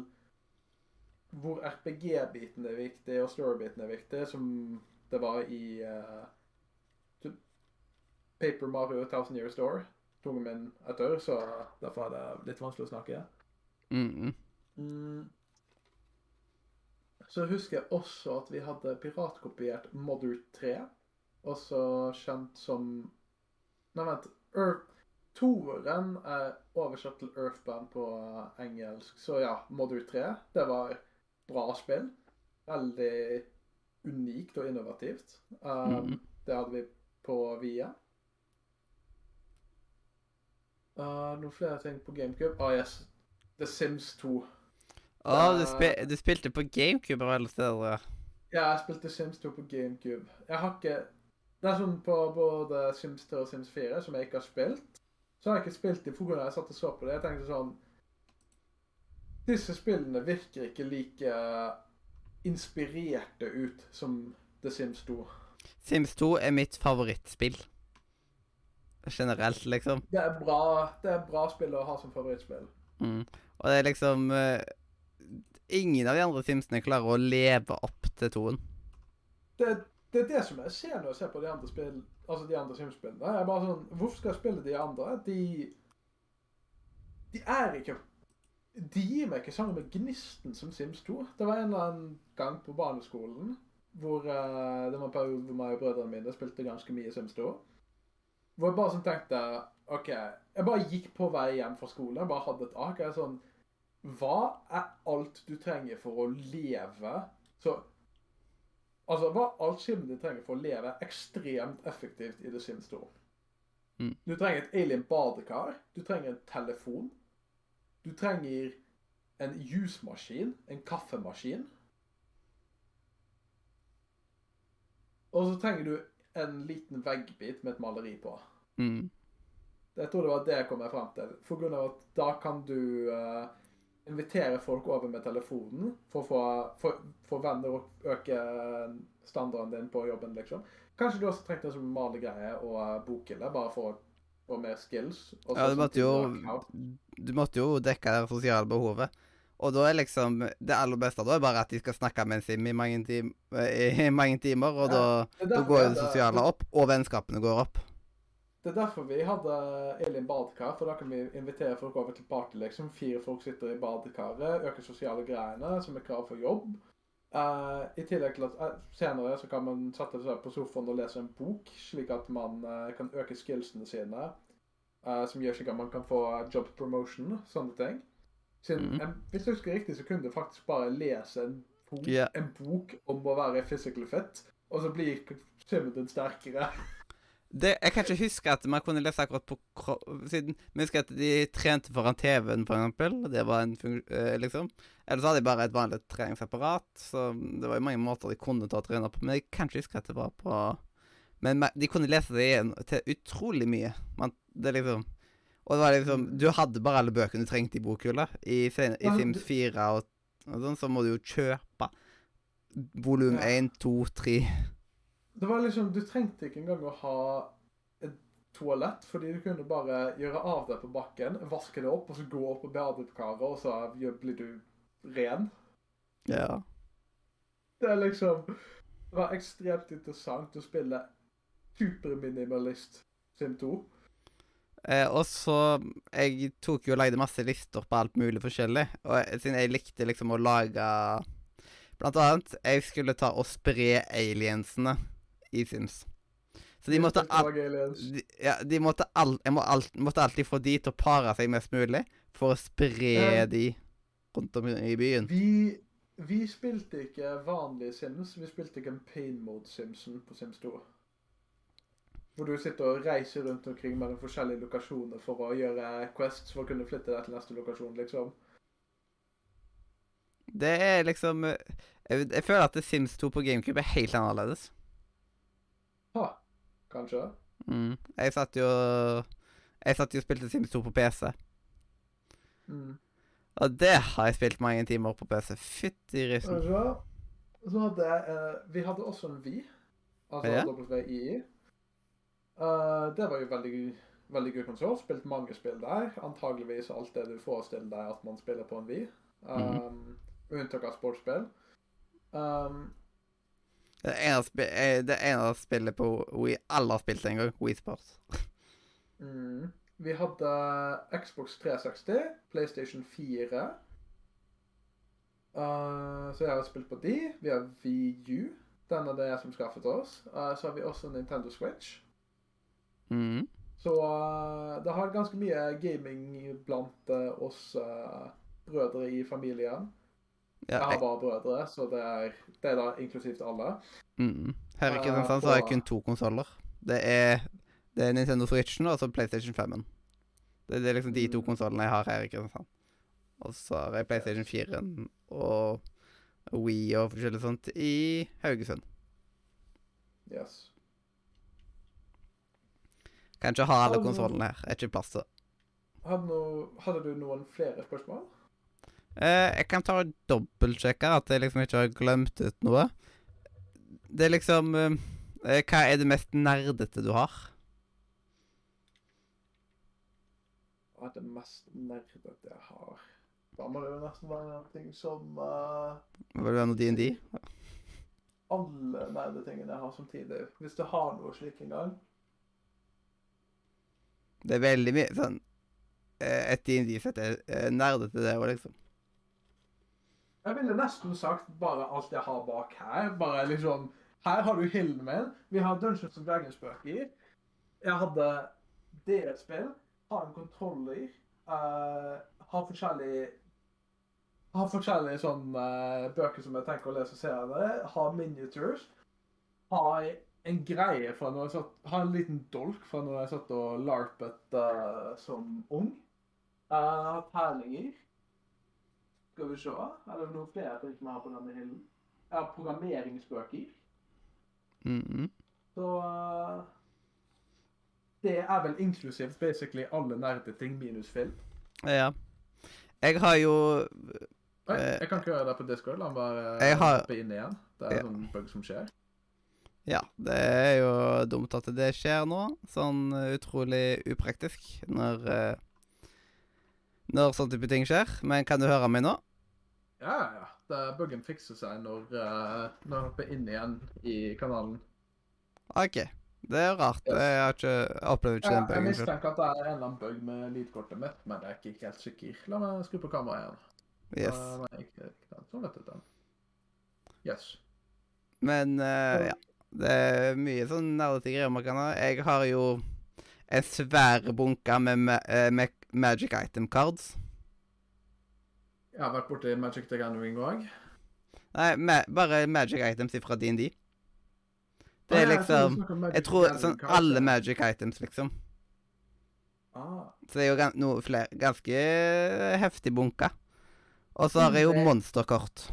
hvor RPG-biten er viktig, og story-biten er viktig, som det var i uh, Paper Mario 1000 Years Door. Tungen min er tørr, så derfor er det litt vanskelig å snakke. Mm -hmm. Mm. Så husker jeg også at vi hadde piratkopiert Mother 3, også kjent som Nei, vent. Earth Toeren er oversatt til Earthband på engelsk, så ja, Mother 3. Det var bra spill. Veldig unikt og innovativt. Um, mm. Det hadde vi på Via. Uh, noen flere ting på GameCube? Ah, yes. The Sims 2. Å, du, spil du spilte på GameCube og alle steder, ja. Jeg spilte Sims 2 på GameCube. Jeg har ikke Det er sånn på både Sims 3 og Sims 4 som jeg ikke har spilt. Så har jeg ikke spilt de for jeg satt og så på det. Jeg tenkte sånn Disse spillene virker ikke like inspirerte ut som The Sims 2. Sims 2 er mitt favorittspill. Generelt, liksom. Det er bra, det er bra spill å ha som favorittspill. Mm. Og det er liksom uh, Ingen av de andre Simsene klarer å leve opp til toen. Det, det er det som jeg ser når jeg ser på de andre spill, altså de andre Sims-spillene. Jeg er bare sånn, Hvorfor skal jeg spille de andre? De De er ikke De gir meg ikke samme med gnisten som Sims 2. Det var en eller annen gang på barneskolen hvor uh, det var en periode hvor meg og brødrene mine spilte ganske mye Sims 2. Hvor jeg bare sånn tenkte OK. Jeg bare gikk på vei hjem fra skolen. Jeg bare hadde et ark. Jeg er sånn Hva er alt du trenger for å leve? Så Altså, hva er alt Sims du trenger for å leve ekstremt effektivt i The Sims 2? Mm. Du trenger et alien badekar. Du trenger en telefon. Du trenger en jusmaskin, en kaffemaskin. Og så trenger du en liten veggbit med et maleri på. Mm. Jeg tror det var det jeg kom frem til. For grunn av at da kan du uh, invitere folk over med telefonen for å få, for, for venner og øke standarden din på jobben, liksom. Kanskje du også trengte en sånn malegreie og uh, bokhylle, bare for å få mer skills. og Ja, du måtte jo sånn- Du måtte jo dekke det sosiale behovet. Og da er liksom Det aller beste da er bare at de skal snakke med en sim i mange, tim i mange timer, og Ja, da, da går jo det sosiale opp, og vennskapene går opp. Det er derfor vi hadde Elin badekar, for da kan vi invitere folk over til party, liksom. Fire folk sitter i badekaret, øker sosiale greiene, som er krav for jobb. Uh, I tillegg til at uh, senere så kan man sette seg på sofaen og lese en bok, slik at man uh, kan øke skillsene sine. eh, som gjør slik at man kan få job promotion, sånne ting. Siden, mm. hvis jeg husker riktig, så kunne du faktisk bare lese en bok, yeah. en bok om å være physically fit, og så blir din sterkere. Det, jeg kan ikke huske at man kunne lese akkurat på. Siden vi husker at de trente foran TV-en, for eksempel. Det var en funksjon, eh, liksom. Eller så hadde de bare et vanlig treningsapparat. Så det var jo mange måter de kunne ta og trene på. Men jeg kan ikke huske at det var på Men de kunne lese det igjen til utrolig mye. Man, det liksom Og det var liksom Du hadde bare alle bøkene du trengte i bokhylla. I, sen- i Ja, Sims 4 og, og sånn, så må du jo kjøpe volum Ja. 1, 2, 3 Det var liksom, Du trengte ikke engang å ha et toalett, fordi du kunne bare gjøre av det på bakken, vaske det opp, og så gå opp på badekaret, og så blir du ren. Ja. Det er liksom Det var ekstremt interessant å spille superminimalist Sim 2. Eh, og så Jeg tok jo og lagde masse lister på alt mulig forskjellig. Og jeg, siden jeg likte liksom å lage Blant annet, jeg skulle ta og spre aliensene i Sims. Så de måtte, al de, ja, de måtte, al jeg må al måtte alltid få de til å pare seg mest mulig for å spre Eh. de rundt om i byen. Vi, vi spilte ikke vanlige Sims, vi spilte ikke en pain mode Simsen på Sims 2. Hvor du sitter og reiser rundt omkring mellom forskjellige lokasjoner for å gjøre quests for å kunne flytte deg til neste lokasjon, liksom. Det er liksom eh, jeg, jeg føler at Sims 2 på GameCube er helt annerledes. Ha, kanskje. Mm. Jeg satt jo Jeg satt jo og spilte Sims 2 på PC. Mm. Og det har jeg spilt mange timer på PC. Fytti risen. Så, så hadde jeg eh, Vi hadde også en Vi, altså Ja. WII. Eh, det var jo veldig, veldig gøy konsoll. Spilt mange spill der. Antageligvis alt det du forestiller deg at man spiller på en Wii. Um, Unntak av sportsspill. Um, Det ene, eh, det ene spillet på Wii alle har spilt en gang. Wii Sports. mm. Vi hadde Xbox 360, PlayStation 4. Uh, så jeg har spilt på de. Vi har VU. Den er det jeg som skaffet oss. Uh, så har vi også Nintendo Switch. Mm. Så uh, det har ganske mye gaming blant uh, oss uh, brødre i familien. Ja, Jeg har bare brødre, så det er, det er da inklusivt alle. mm. Her i Eh, Kristiansand så har jeg kun to konsoller. Det det er Nintendo Switchen og så PlayStation 5-en. Det, det er liksom de to Mm. konsollene jeg har her i Kristiansand. Og så har jeg PlayStation 4-en og Wii og forskjellig sånt i Haugesund. Yes. Kan ikke ha alle konsollene her. Er ikke plass til det. Hadde, du noen flere spørsmål? Eh, jeg kan ta og dobbeltsjekke at jeg liksom ikke har glemt ut noe. Det er liksom eh, eh, Hva er det mest nerdete du har? Hva er det mest nerdete jeg har? Da må det jo nesten være en ting som uh, Var det noe D&D? alle nerdetingene jeg har samtidig. Hvis du har noe slik en gang. Det er veldig mye sånn eh, Et D&D-sett er eh, nerdete, det òg, liksom. Jeg ville nesten sagt bare alt jeg har bak her. Bare liksom Her har du hilden min. Vi har Dungeons and Dragons-bøker. Jeg hadde DS-spill. Har en kontroller. Uh, har forskjellige Har forskjellige sånne uh, bøker som jeg tenker å lese senere. Har miniatures. Har en greie fra når jeg satt Har en liten dolk fra når jeg satt og larpet uh, som ung. Jeg har terninger. Skal vi se. Er det noe flere ting jeg har på denne hyllen? Jeg har programmeringsbøker. Mhm. Så uh, Det er vel inklusivt basically alle nerdeting minus film. Ja. Jeg har jo Eh, jeg kan ikke gjøre det på Discord. La meg bare hoppe inn igjen. Det er Ja. sånn bug som skjer. Ja, det er jo dumt at det skjer nå. Sånn eh, utrolig upraktisk når eh, Når sånn type ting skjer. Men kan du høre meg nå? Ja, ja. Det Buggen fikser seg når, eh, når jeg hopper inn igjen i kanalen. OK. Det er rart. Jeg har ikke opplevd ikke Ja, den buggen Jeg mistenker at det er en eller annen bug med lydkortet mitt, men jeg er ikke helt sikker. La meg skru på kameraet igjen. Yes. Uh, nei, ikke, ikke. Sånn vet du den. Yes. Men uh, ja. Det er mye sånn nerdete greier man kan ha. Jeg har jo en svær bunke med, ma eh, med magic item cards. Jeg har vært borti Magic the Gathering òg. Nei, ma bare magic items fra DND. Det er liksom Jeg tror sånn alle magic items, liksom. ah, Så det er jo noe flere Ganske heftig bunke. Og så har jeg jo monsterkort.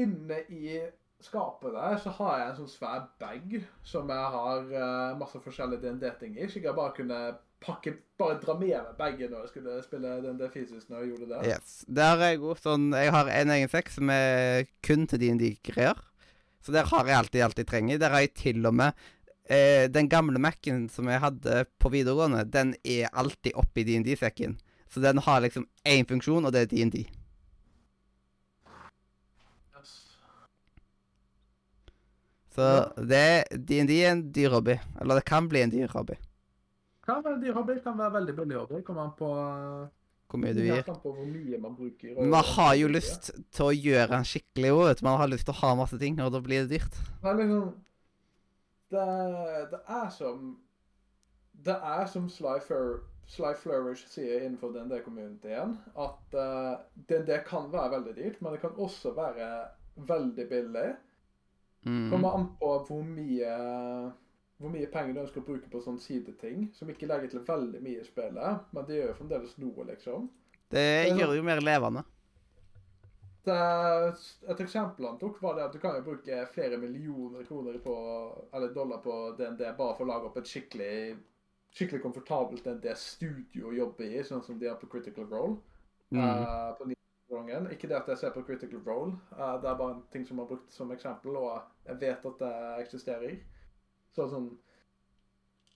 Inne i skapet der så har jeg en sånn svær bag som jeg har uh, masse forskjellige DND-ting i. Så jeg bare kunne pakke, bare dra med meg bagen når jeg skulle spille DND fysisk når jeg gjorde det. Yes. Der har jeg gjort sånn Jeg har en egen sekk som er kun til DND-greier. Så der har jeg alltid alt jeg trenger. Der har jeg til og med eh, Den gamle Mac-en som jeg hadde på videregående, den er alltid oppi DND-sekken. Så den har liksom én funksjon, og det er DND. Yes. Så det DND er en dyr hobby. Eller det kan bli en dyr hobby. Kan være en dyr hobby, kan være veldig billig hobby. Kommer an på, eh, Hvor mye du gir. på hvor mye man bruker. og- man har jo lyst til å gjøre den skikkelig òg, vet du. Man har lyst til å ha masse ting, og da blir det dyrt. Det er liksom Det, det er som Det er som Sly, Fur, Sly Flourish sier innenfor DND-communityen, at uh, DND kan være veldig dyrt, men det kan også være veldig billig. Mm. Kommer an på hvor mye hvor mye penger du ønsker å bruke på sånne sideting, som ikke legger til veldig mye i spillet, men det gjør jo fremdeles noe, liksom. Det sånn- gjør det jo mer levende. Det, et eksempel han tok, var det at du kan jo bruke flere millioner kroner på, eller dollar på DND bare for å lage opp et skikkelig skikkelig komfortabelt DND-studio å jobbe i, sånn som de har på Critical Role. Mm. Uh, på Nidrungen. Ikke det at jeg ser på Critical Role, uh, det er bare en ting som er brukt som eksempel, og jeg vet at det eksisterer. Så sånn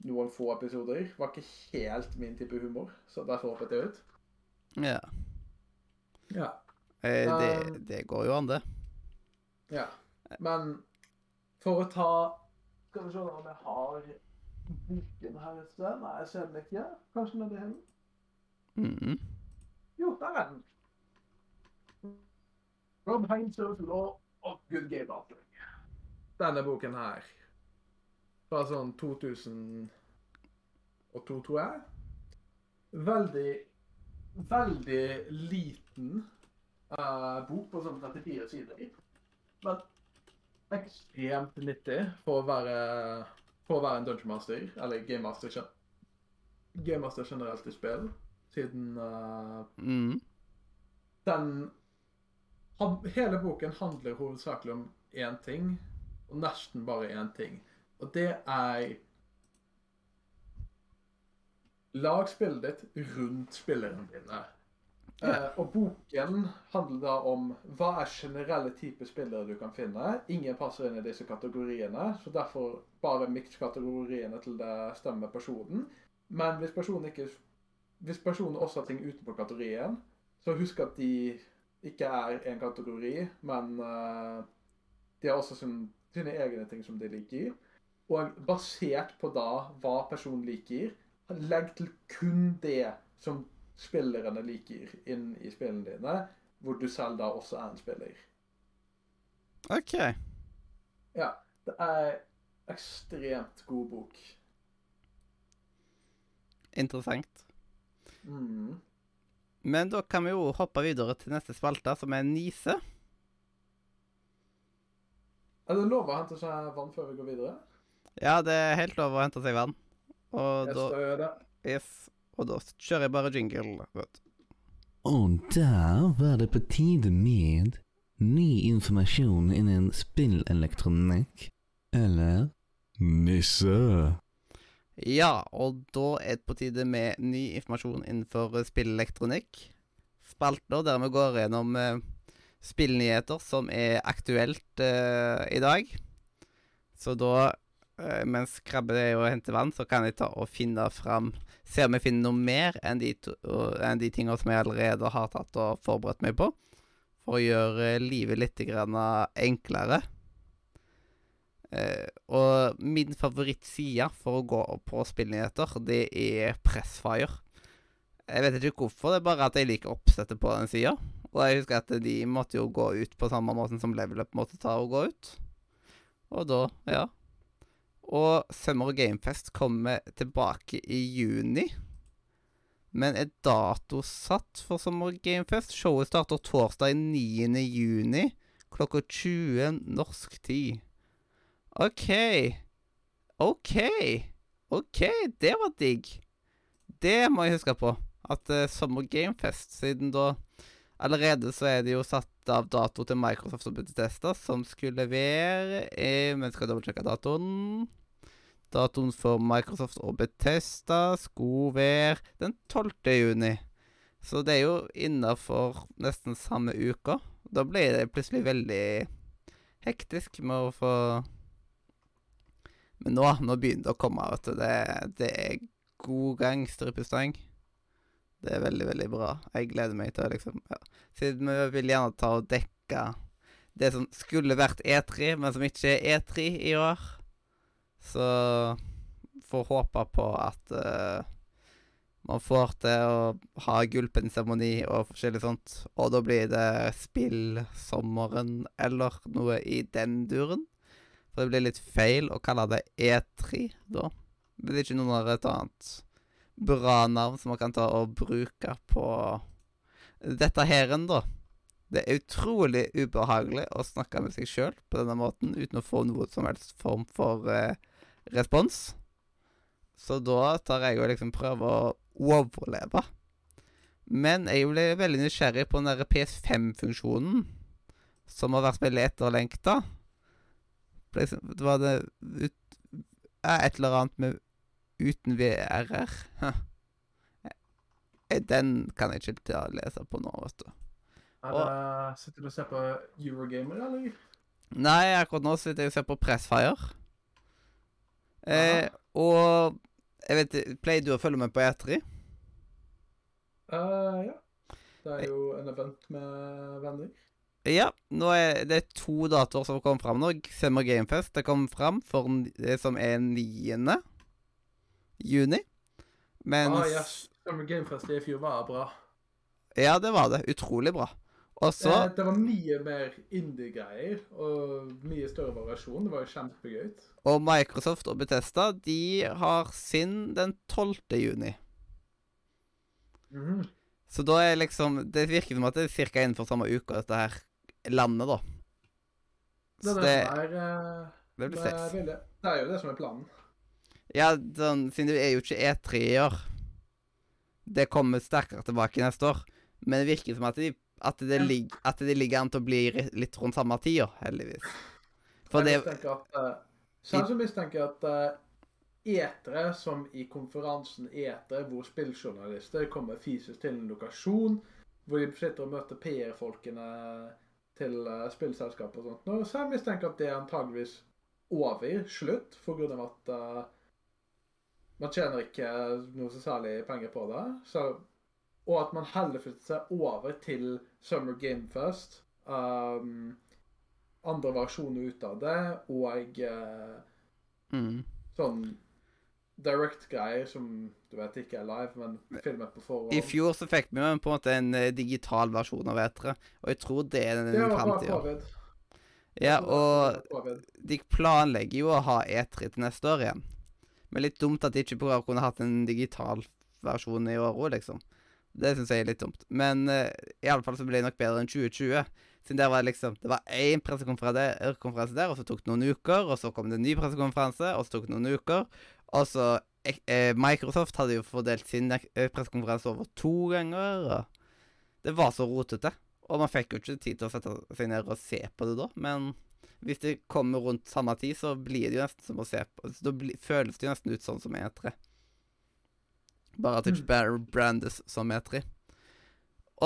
noen få episoder var ikke helt min type humor, så derfor hoppet jeg ut. Ja. Ja. Eh, det, Um, det går jo an, det. Ja. Men for å ta Skal vi se om jeg har boken her et sted. Nei, jeg ser den ikke. Kanskje nedi her. Mm. Jo, der er den. Rob Heinzel's Law of Good Game Mastering. Denne boken her. Fra sånn 2002, tror jeg. Veldig, veldig liten uh, bok på sånn 34 sider. Men ekstremt nyttig for å være, for å være en dungeon master, eller game master, game master generelt i spill, siden uh, Mm. den han, Hele boken handler hovedsakelig om én ting, og nesten bare én ting. Og det er Lag spillet ditt rundt spillerne dine. Eh, og boken handler da om hva er generelle typer spillere du kan finne. Ingen passer inn i disse kategoriene, så derfor bare miks kategoriene til det stemmer personen. Men hvis personen, ikke, hvis personen også har ting utenfor kategorien, så husk at de ikke er en kategori, men uh, de har også sin, sine egne ting som de liker. Og basert på da hva personen liker, legg til kun det som spillerne liker inn i spillene dine, hvor du selv da også er en spiller. OK. Ja, det er ekstremt god bok. Interessant. Mm. Men da kan vi jo hoppe videre til neste spalte, som er Nise. Er det lov å hente seg vann før vi går videre? Ja, det er helt lov å hente seg vann. Og Jeg da står jo det. Yes. Og da kjører jeg bare jingle. Vet. Og der var det på tide med ny informasjon innen spillelektronikk. Eller nisse. Ja, og da er det på tide med ny informasjon innenfor spillelektronikk. Spalter der vi går gjennom eh, spillnyheter som er aktuelt eh, i dag. Så da, eh, mens Krabbe er og henter vann, så kan jeg ta og finne fram Se om jeg finner noe mer enn de, to, enn de tingene som jeg allerede har tatt og forberedt meg på. For å gjøre livet litt enklere. Eh, og min favorittside for å gå på spillnyheter, det er Pressfire. Jeg vet ikke hvorfor, det er bare at jeg liker oppsettet på den sida. Og jeg husker at de måtte jo gå ut på samme måten som Level Up måtte ta og gå ut. Og da, ja. Og Summer Gamefest kommer tilbake i juni. Men er dato satt for Summer Gamefest? Showet starter torsdag 9. juni klokka 20 norsk tid. OK. OK. OK, det var digg. Det må jeg huske på. At uh, Sommer Gamefest, siden da Allerede så er det jo satt av dato til Microsoft og Bethesda, som skulle levere eh, Men skal dobbeltsjekke datoen. Datoen for Microsoft og Bethesda skulle være den 12. juni. Så det er jo innafor nesten samme uka. Da ble det plutselig veldig hektisk med å få Men nå, nå begynner det å komme, du. Det, det er god gang, stripestang. Det er veldig, veldig bra. Jeg gleder meg til å liksom ja. Siden vi vil gjerne ta og dekke det som skulle vært E3, men som ikke er E3 i år. Så får håpe på at uh, man får til å ha gullpennseremoni og forskjellig sånt. Og da blir det spill sommeren eller noe i den duren. For det blir litt feil å kalle det E3 da. Det blir ikke noe et annet bra navn som man kan ta og bruke på dette heren, da. Det er utrolig ubehagelig å snakke med seg sjøl på denne måten uten å få noe som helst form for eh, respons. Så da tar jeg og liksom prøver å overleve. Men jeg ble veldig nysgjerrig på den der PS5-funksjonen, som har vært veldig etterlengta. Liksom, det var det ut, et eller annet med uten VRR. Huh. Den kan jeg ikke lese på nå, vet du. Og, sitter du og ser på Eurogamer, eller? Nei, akkurat nå sitter jeg og ser på Pressfire. Eh, og jeg vet Pleier du å følge med på E3? Uh, ja. Det er jo en event med venner. Ja. Nå er det to datoer som kom fram nå. Summer Gamefest det kom fram for det som er 9. juni. Mens Ah, yes. Summer Game Fest i fjor var bra. Ja, det var det. Utrolig bra. Og så Eh, det var mye mer indie-greier og mye større variasjon. Det var jo kjempegøy. Og Microsoft og Bethesda de har sin den 12. juni. Mhm. Så da er liksom Det virker som at det er ca. innenfor samme uke, dette her landet, da. Det, er det, det, som er, eh, det det, blir er det er jo det som er planen. Ja, sånn, siden det er jo ikke E3 i år. Det kommer sterkere tilbake neste år. Men det virker som at, de, at, det, lig, at det ligger an til å bli litt rundt samme tida, heldigvis. For jeg det at uh, Selv så mistenker at etere, som i konferansen etere, hvor spilljournalister kommer fysisk til en lokasjon, hvor de sitter og møter PR-folkene til uh, spillselskap og sånt, nå, så jeg mistenker at det er antageligvis over, slutt, for grunn av at uh, man tjener ikke noe så særlig penger på det. Så, og at man heller flytter seg over til Summer Game Fest. Um, andre versjoner ut av det, og uh, mm. sånn direct-greier som du vet ikke er live, men filmet på forhånd. I fjor så fikk vi jo på en måte en eh, digital versjon av E3, og jeg tror det er den framtida. Ja, og de planlegger jo å ha E3 til neste år igjen. Men litt dumt at de ikke bare kunne hatt en digital versjon i år òg, liksom. Det syns jeg er litt dumt. Men uh, iallfall så blir det nok bedre enn 2020. Siden der var det liksom Det var én pressekonferanse der, og så tok det noen uker, og så kom det en ny pressekonferanse, og så tok det noen uker. Og så eh, Microsoft hadde jo fordelt sin eh, pressekonferanse over to ganger. og Det var så rotete. Og man fikk jo ikke tid til å sette seg ned og se på det da, men hvis det kommer rundt samme tid, så blir det jo nesten som å se på så Da føles det jo nesten ut sånn som E3. Bare at det ikke bare brandes som E3.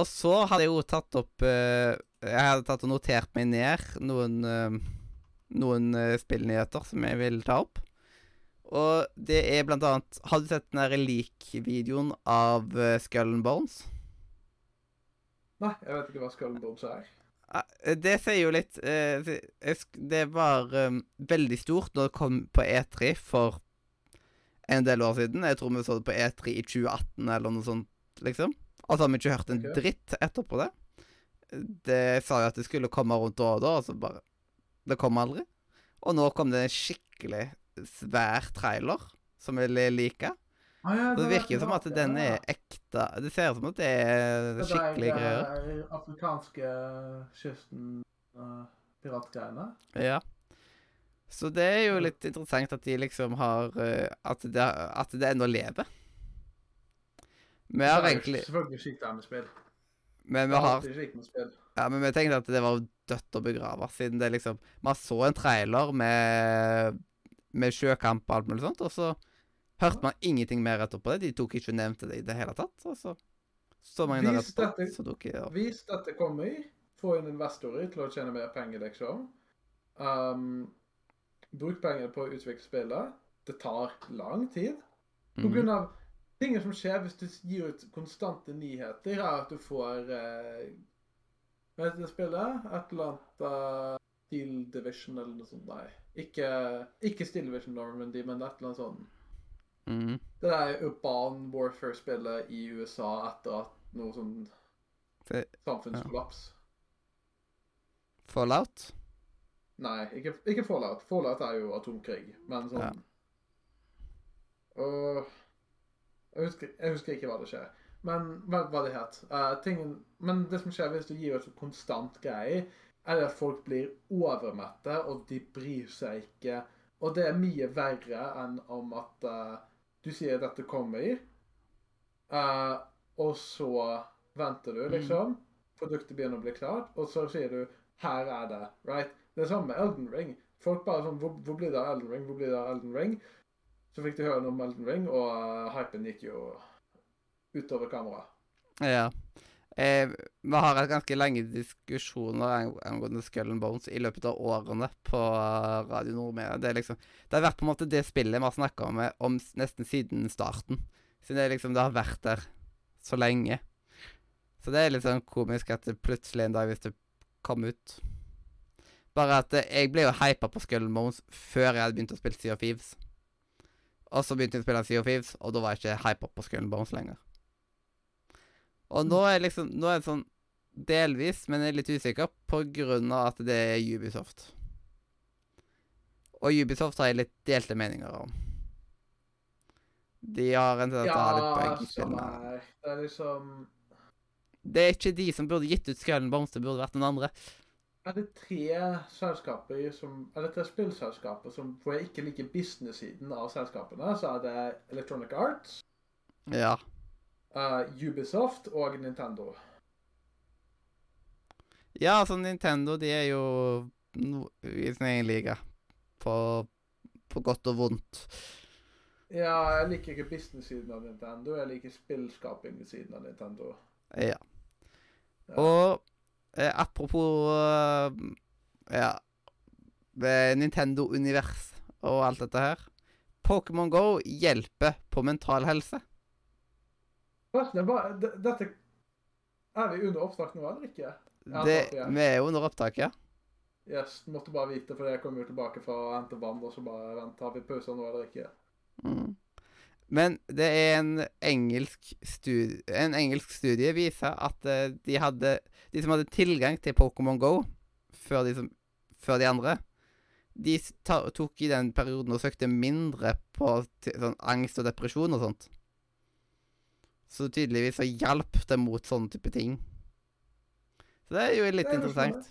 Og så hadde jeg jo tatt opp eh, Jeg hadde tatt og notert meg ned noen eh, Noen eh, spillnyheter som jeg ville ta opp. Og det er blant annet Har du sett den der lik-videoen av uh, Skull and Bones? Nei, jeg vet ikke hva Skull and Bones er. Eh, Det sier jo litt eh, det- var veldig stort når det kom på E3 for en del år siden. Jeg tror vi så det på E3 i 2018 eller noe sånt, liksom. Og så har vi ikke hørt en dritt etterpå det. Det sa jo at det skulle komme rundt og da, og så bare Det kom aldri. Og nå kom det skikkelig svær trailer som jeg liker. Ah, ja, Det det virker som at den er ekte. Det ser ut som at det er Det skikkelige er, greier. eh, afrikanske kysten uh, piratgreiene. Ja. Så det er jo litt interessant at de liksom har eh, At det, at det ennå lever. Vi har Det egentlig Selvfølgelig det er med spill. Men vi har. Ja, men vi tenkte at det var dødt å begrave, siden det liksom Man så en trailer med Med sjøkamp og alt mulig sånt, og så hørte man ingenting mer etterpå det. De tok ikke nevnte det i det hele tatt. Og så så mange der etterpå, så tok jeg det opp. Hvis dette kommer, få inn investorer til å tjene mer penger, liksom. Um, bruk penger på å utvikle spillet. Det tar lang tid. På Mhm. grunn av Ting som skjer hvis du gir ut konstante nyheter, er at du får eh, Hva heter det spillet? Et eller annet uh, Steel Division eller noe sånt. Nei. Ikke, ikke Steel Division Normandy, men et eller annet sånt. mm. Det der Urban Warfare-spillet i USA etter at noe sånn Det- samfunnskollaps. Fallout? Nei, ikke, ikke Fallout. Fallout er jo atomkrig, men sånn Ja. Og jeg husker, jeg husker ikke hva det skjer. Men hva, hva det het. Uh, men det som skjer hvis du gir ut konstant greie, er at folk blir overmette, og de bryr seg ikke. Og det er mye verre enn om at uh, du sier at dette kommer, uh, og så venter du, liksom. Produktet begynner å bli klart, og så sier du 'her er det'. right? Det samme med Elden Ring. Folk bare sånn hvor, 'Hvor blir det av Elden Ring?' Hvor blir det av Elden Ring? Så fikk de høre noe om Elden Ring, og uh, hypen gikk jo utover kameraet. Ja. Eh, vi har hatt ganske lange diskusjoner ang- angående Skull and Bones i løpet av årene på eh, Radio Nordmedia. Det, liksom, det har vært på en måte det spillet vi har snakka om, om nesten siden starten. Siden det, liksom, det har vært der så lenge. Så det er litt sånn komisk at det plutselig en dag, hvis det kom ut Bare at eh, jeg ble jo hypa på Skull and Bones før jeg hadde begynt å spille Sea of Thieves. Og så begynte jeg å spille Sea of Thieves, og da var jeg ikke hypa på Skull and Bones lenger. Og nå er liksom Nå er det sånn delvis, men jeg er litt usikker på grunn av at det er Ubisoft. Og Ubisoft har jeg litt delte meninger om. De har en tendens til å ha litt Ja, bug i som spillene. Det er liksom Det er ikke de som burde gitt ut Skull Bamse, burde vært noen andre. Er det tre selskaper som Er det tre spillselskaper som Hvor jeg ikke liker business-siden av selskapene, så er det Electronic Arts, Ja. Eh, Ubisoft og Nintendo. Ja, altså Nintendo, de er jo i sin egen liga. På, på godt og vondt. Ja, jeg liker ikke business-siden av Nintendo. Jeg liker spillskaping-siden av Nintendo. Ja. Ja. Og eh, apropos uh, ja, Nintendo-univers og alt dette her. Pokémon Go hjelper på mental helse. Forresten, er bare- dette Er vi under opptak nå, eller ikke? Det, vi er under opptak, ja. Yes, måtte bare vite, for jeg kom jo tilbake fra å hente vann, og så bare vent, har vi pause nå eller ikke? Mm. Men det er en engelsk studie En engelsk studie viser at eh, de hadde De som hadde tilgang til Pokémon Go før de, som, før de andre, de tok i den perioden og søkte mindre på sånn angst og depresjon og sånt. Så tydeligvis så hjalp det mot sånne type ting. Så det er jo litt er interessant.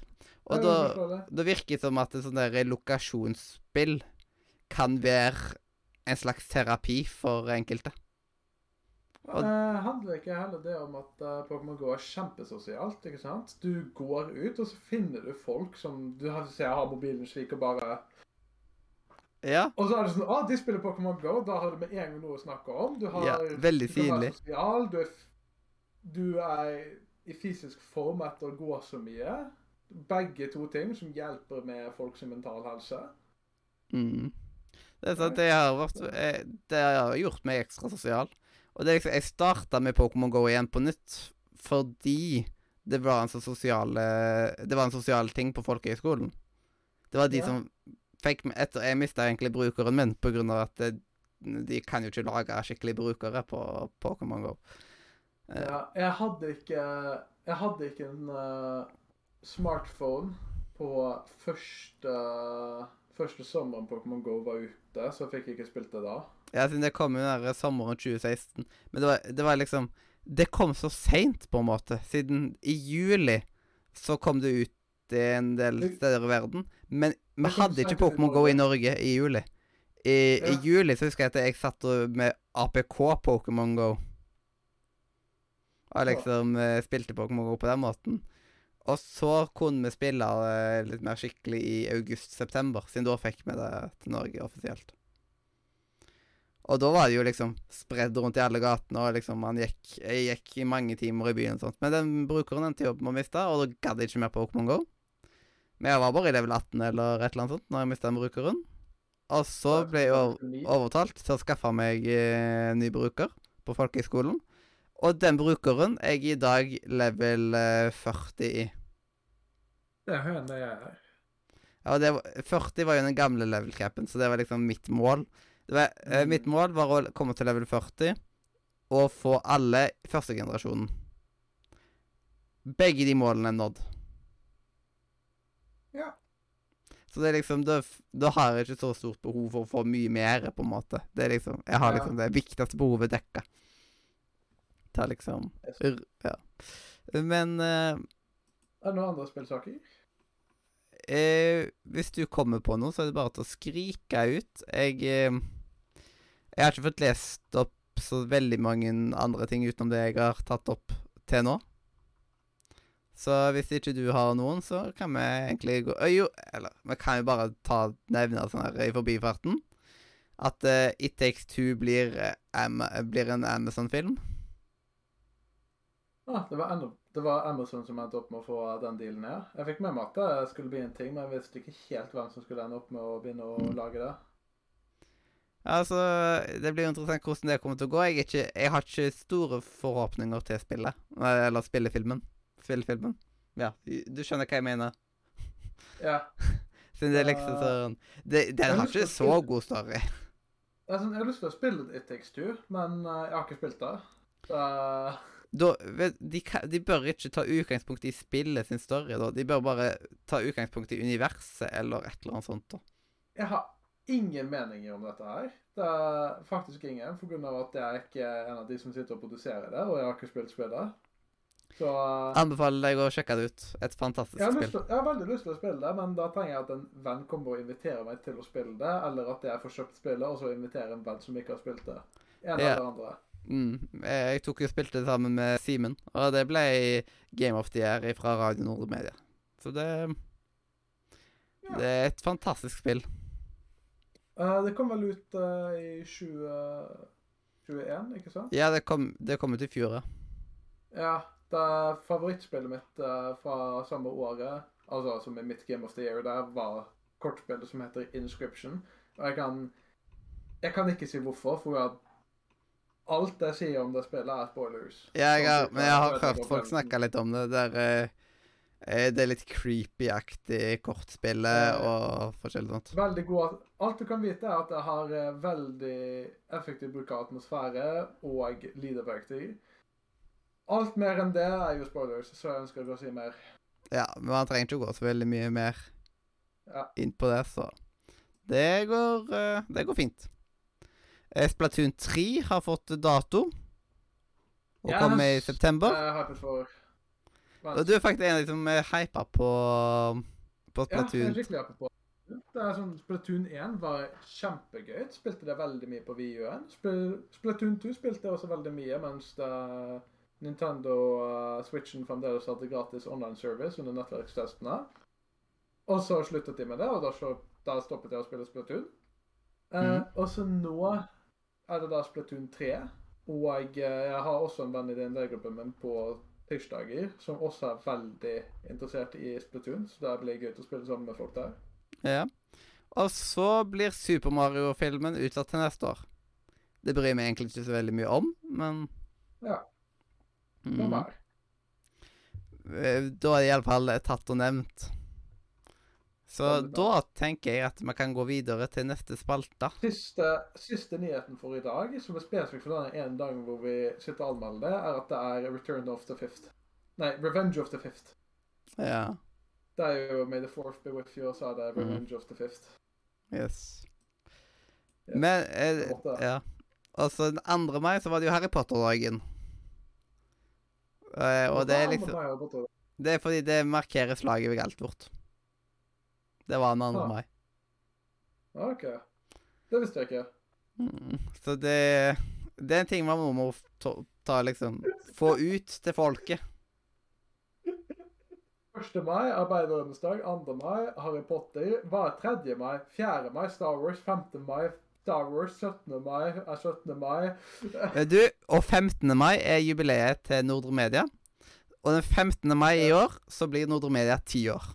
Og da, da virker det som at et sånt lokasjonsspill kan være en slags terapi for enkelte. Og- Eh, handler ikke heller det om at uh, Pokémon GO er kjempesosialt? ikke sant? Du går ut, og så finner du folk som du ser har mobilen slik og bare Ja, Og så er det sånn Å, de spiller Pokémon GO. Da har du med en gang noe å snakke om. Du har ja veldig du synlig. sosial. Du er, du er i fysisk form etter å gå så mye. Begge to ting som hjelper med folks mental helse. Mm. Det er sant, det har, vært, eh, det har gjort meg ekstra sosial. Og det er liksom, jeg starta med Pokémon GO igjen på nytt fordi det var en så sosial Det var en sosial ting på folkehøyskolen. Det var de Ja. som fikk etter Jeg mista egentlig brukeren min av at det, de kan jo ikke lage skikkelige brukere på Pokémon GO. Uh, Ja, jeg hadde ikke Jeg hadde ikke en uh, smartphone på første Første sommeren Pokémon GO var ute, så jeg fikk ikke spilt det da. Ja, siden det kom jo der sommeren 2016. Men det var, det var liksom Det kom så seint, på en måte. Siden i juli så kom det ut i en del steder i verden. Men vi hadde ikke Pokémon GO i Norge. I juli. I, I juli så husker jeg at jeg satt med APK Pokémon GO. Og liksom ja. spilte Pokémon GO på den måten. Og så kunne vi spille eh, litt mer skikkelig i august-september, siden da fikk vi det til Norge offisielt. Og da var det jo liksom spredd rundt i alle gatene, og liksom man gikk Jeg gikk i mange timer i byen og sånt. Men den brukeren endte opp med å miste, og da gadd jeg ikke mer Pokémon GO. Men jeg var bare i level 18 eller et eller annet sånt når jeg mista brukeren. Og så ble jeg overtalt til å skaffe meg eh, ny bruker på folkehøyskolen. Og den brukeren er jeg i dag level eh, 40 i. Det er høyere enn det jeg er. Ja, det var, 40 var jo den gamle level capen, så det var liksom mitt mål. Det var, eh, mitt mål var å komme til level 40 og få alle førstegenerasjonen. Begge de målene er nådd. Ja. Så det er liksom da, da har jeg ikke så stort behov for å få mye mer, på en måte. Det er liksom Jeg har Ja. liksom det viktigste behovet dekka. Er liksom Ja. Men uh, Er det noen andre spillsaker? Eh, hvis du kommer på noe, så er det bare til å skrike ut. Jeg eh, Jeg har ikke fått lest opp så veldig mange andre ting utenom det jeg har tatt opp til nå. Så hvis ikke du har noen, så kan vi egentlig gå Øy, Jo, eller vi kan jo bare ta nevne sånn her i forbifarten. At uh, It Takes Two blir, um, blir en Amazon-film. Ah, det, var det var Amazon som endte opp med å få den dealen her. Jeg fikk med meg at det skulle bli en ting, men jeg visste ikke helt hvem som skulle ende opp med å begynne å lage det. Altså, Det blir interessant hvordan det kommer til å gå. Jeg, ikke, jeg har ikke store forhåpninger til spillet. eh, Eller spillefilmen. Spillefilmen. Ja, du skjønner hva jeg mener. Ja. Siden det er liksom sånn det, Den har ikke så spille- god story. Sånn, jeg har lyst til å spille It Takes Two, men eh, jeg har ikke spilt det. Så, Da, de, de bør ikke ta utgangspunkt i spillet sin story, da. De bør bare ta utgangspunkt i universet eller et eller annet sånt. da. jeg har ingen meninger om dette her. Det er faktisk ingen, av at jeg er ikke en av de som sitter og produserer det, og jeg har ikke spilt spillet. Så eh, Anbefaler deg å sjekke det ut. Et fantastisk jeg spill. til, jeg har veldig lyst til å spille det, men da trenger jeg at en venn kommer og inviterer meg til å spille det, eller at jeg får kjøpt spillet, og så inviterer en venn som ikke har spilt det. En eller andre. Mm. Jeg jeg tok og spilte det sammen med Simen, og det ble Game of the Year fra Radio Nord Media. Så det Ja. Det er et fantastisk spill. Uh, det kom vel ut uh, i 2021, ikke sant? Ja, det kom, det kom ut i fjor, ja. Er favorittspillet mitt uh, fra samme året, altså som i mitt Game of the Year, der var kortspillet som heter Inscription. Og jeg kan Jeg kan ikke si hvorfor, for alt jeg sier om det spillet, er spoilers. Ja, jeg har, men jeg har hørt folk snakke litt om det. Der, eh, det er litt creepy-aktig kortspillet og forskjellig sånt. Veldig god Alt du kan vite, er at det har veldig effektiv bruk av atmosfære og leaderverktøy. Alt mer enn det er jo spoilers, så jeg ønsker ikke å si mer. Ja, men man trenger ikke å gå så veldig mye mer Ja. inn på det, så Det går, eh, det går fint. Eh, Splatoon 3 har fått dato. Og Yes. kommer i september. Jeg er hypet for Vent. Og du er faktisk en av de som er hypa på, på Ja, jeg er Splatoon. skikkelig happy på det. er sånn, Splatoon 1 var kjempegøy. Spilte det veldig mye på VU1. Splatoon 2 spilte jeg også veldig mye mens det, Nintendo uh, Switchen fremdeles hadde gratis online service under nettverkstestene. Og så sluttet de med det, og da, så, da stoppet jeg å spille Splatoon. Uh, mm. Og så nå er det da Splatoon 3. Og jeg, jeg har også en venn i DND-gruppen min på tirsdager som også er veldig interessert i Splatoon, så det blir gøy å spille sammen med folk der. Ja. Og så blir Super Mario-filmen utsatt til neste år. Det bryr jeg meg egentlig ikke så veldig mye om, men Ja. Mm. Eh, Da er det iallfall tatt og nevnt. Så da tenker jeg at vi kan gå videre til neste spalte. Siste, siste nyheten for i dag, som er spesifikt for denne ene dagen hvor vi sitter og anmelder det, er at det er Return of the Fifth. Nei, Revenge of the Fifth. Ja. Det er jo May the Fourth be with you, og så er det Revenge of the Fifth. Yes. yes. Men eh. Ja. Og så den 2. mai så var det jo Harry Potter-dagen. Eh, og det er liksom? Det er fordi det markerer slaget ved Galtvort. Det var den 2. Ah. mai. OK. Det visste jeg ikke. Mm. Så det Det er en ting man må, ta, ta liksom Få ut til folket. 1. mai, arbeidernes dag. 2. mai, Harry Potter. Hva er 3. mai? 4. mai, Star Wars. 5. mai, Star Wars. 17. mai er 17. mai. Eh, Du, og 15. mai er jubileet til Nordre Media. Og den 15. mai i år så blir Nordre Media ti år.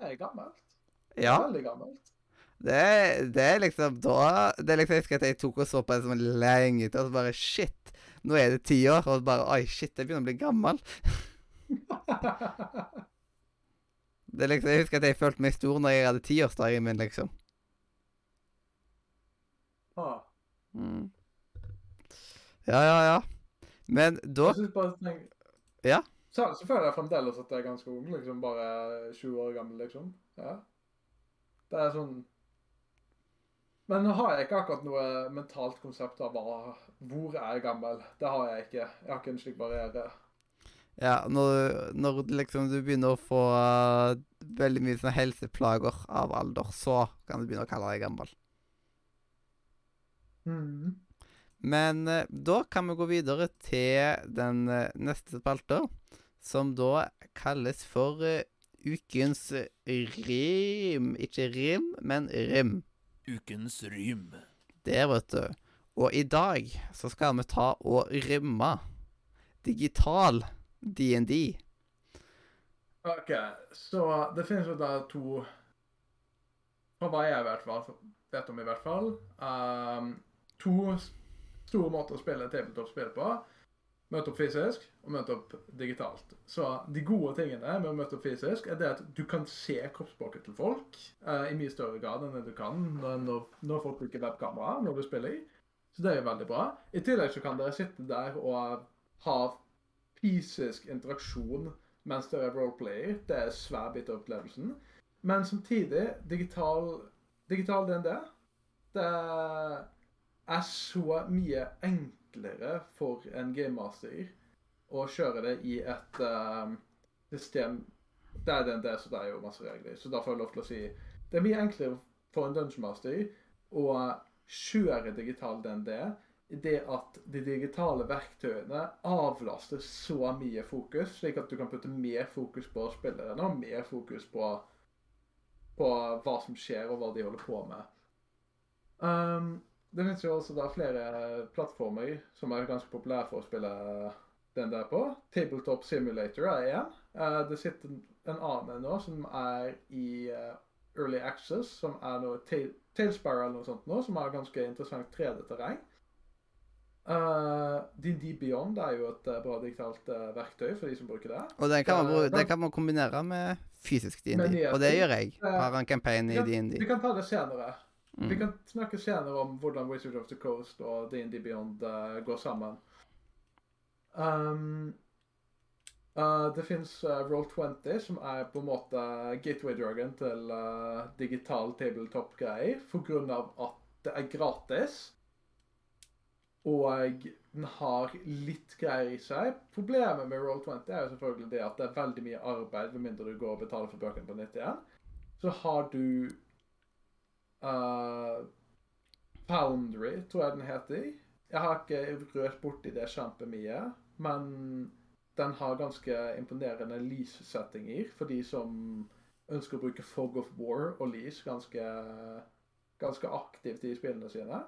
Det er gammelt. Ja. Veldig gammelt. Det, er- det er liksom da Det er liksom, Jeg husker at jeg tok og så på det som lenge til, og så bare Shit, nå er det ti år. Og bare Oi, shit, jeg begynner å bli gammel. Det er liksom, Jeg husker at jeg følte meg stor når jeg hadde tiårsdagen min, liksom. ah. Mm. Ja, ja, ja. Men da Jeg synes bare tenk... Ja. Så, så føler jeg fremdeles at jeg er ganske ung, liksom. Bare 20 år gammel, liksom. Ja. Det er sånn Men nå har jeg ikke akkurat noe mentalt konsept av hva, hvor jeg er gammel. Det har jeg ikke. Jeg har ikke en slik barriere. Ja, når, når liksom du begynner å få uh, veldig mye sånne helseplager av alder, så kan du begynne å kalle deg gammel. Mm. Men eh, da kan vi gå videre til den eh, neste spalta, som da kalles for eh, ukens rim. Ikke rim, men rim. Ukens rym. Der, vet du. Og i dag så skal vi ta og rimme digital DND. OK, så det finnes jo da to Fra hva jeg i hvert fall vet om, i hvert fall. Um, to store måter å spille tabletop-spill på. Møte opp fysisk og møte opp digitalt. Så de gode tingene med å møte opp fysisk er det at du kan se kroppsspråket til folk eh, i mye større grad enn du kan når, når, folk bruker webkamera når du spiller. Så det er jo veldig bra. I tillegg så kan dere sitte der og ha fysisk interaksjon mens dere er roleplayer. Det er svær bit av opplevelsen. Men samtidig, digital, digital DND Det er så mye enklere for en gamemaster å kjøre det i et eh, system Det er DND, så det er jo masse regler. Så da får jeg lov til å si Det er mye enklere for en dungeon master å kjøre digital DND i det at de digitale verktøyene avlaster så mye fokus, slik at du kan putte mer fokus på spillerne og mer fokus på, på hva som skjer og hva de holder på med. Um, det finnes jo også da flere plattformer som er ganske populære for å spille den der på. Tabletop Simulator er én. Eh, det sitter en annen nå som er i eh, Early Access, som er noe Ta- Tailspire eller noe sånt nå, som er ganske interessant 3D-terreng. Uh, D&D Beyond er jo et eh, bra digitalt eh, verktøy for de som bruker det. Og den kan man, Eh, den kan man kombinere med fysisk DND. Og det gjør jeg. Eh, Har en campaign i DND. vi kan ta det senere. Vi Mm. kan snakke senere om hvordan Wizard of the Coast og DND Beyond uh, går sammen. Um, uh, det fins Roll20, som er på en måte gateway-drugen til eh, digital tabletop-greier, av at det er gratis. Og den har litt greier i seg. Problemet med Roll20 er jo selvfølgelig det at det er veldig mye arbeid, med mindre du går og betaler for bøkene på nytt igjen. Så har du eh, Foundry, tror jeg den heter. Jeg har ikke rørt borti det kjempemye, men den har ganske imponerende lease-settinger for de som ønsker å bruke Fog of War og lys ganske, ganske aktivt i spillene sine.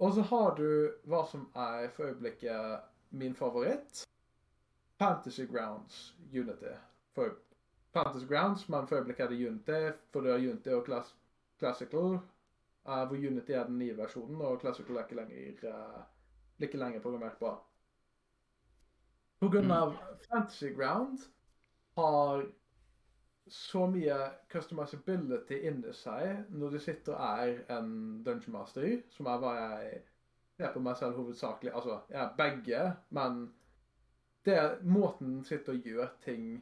Og så har du hva som er for øyeblikket min favoritt. Fantasy Grounds Unity. For Fantasy Grounds, men for øyeblikket er det Unity, for du har Unity og Class Classical. uh, hvor Unity er den nye versjonen, og Classical er ikke lenger, uh, ikke lenger programmert på. På grunn av Fantasy Ground har så mye customizability inni seg når du sitter og er en dungeon master, som er hva jeg ser på meg selv hovedsakelig. Altså, jeg er begge, men det er måten sitter og gjør ting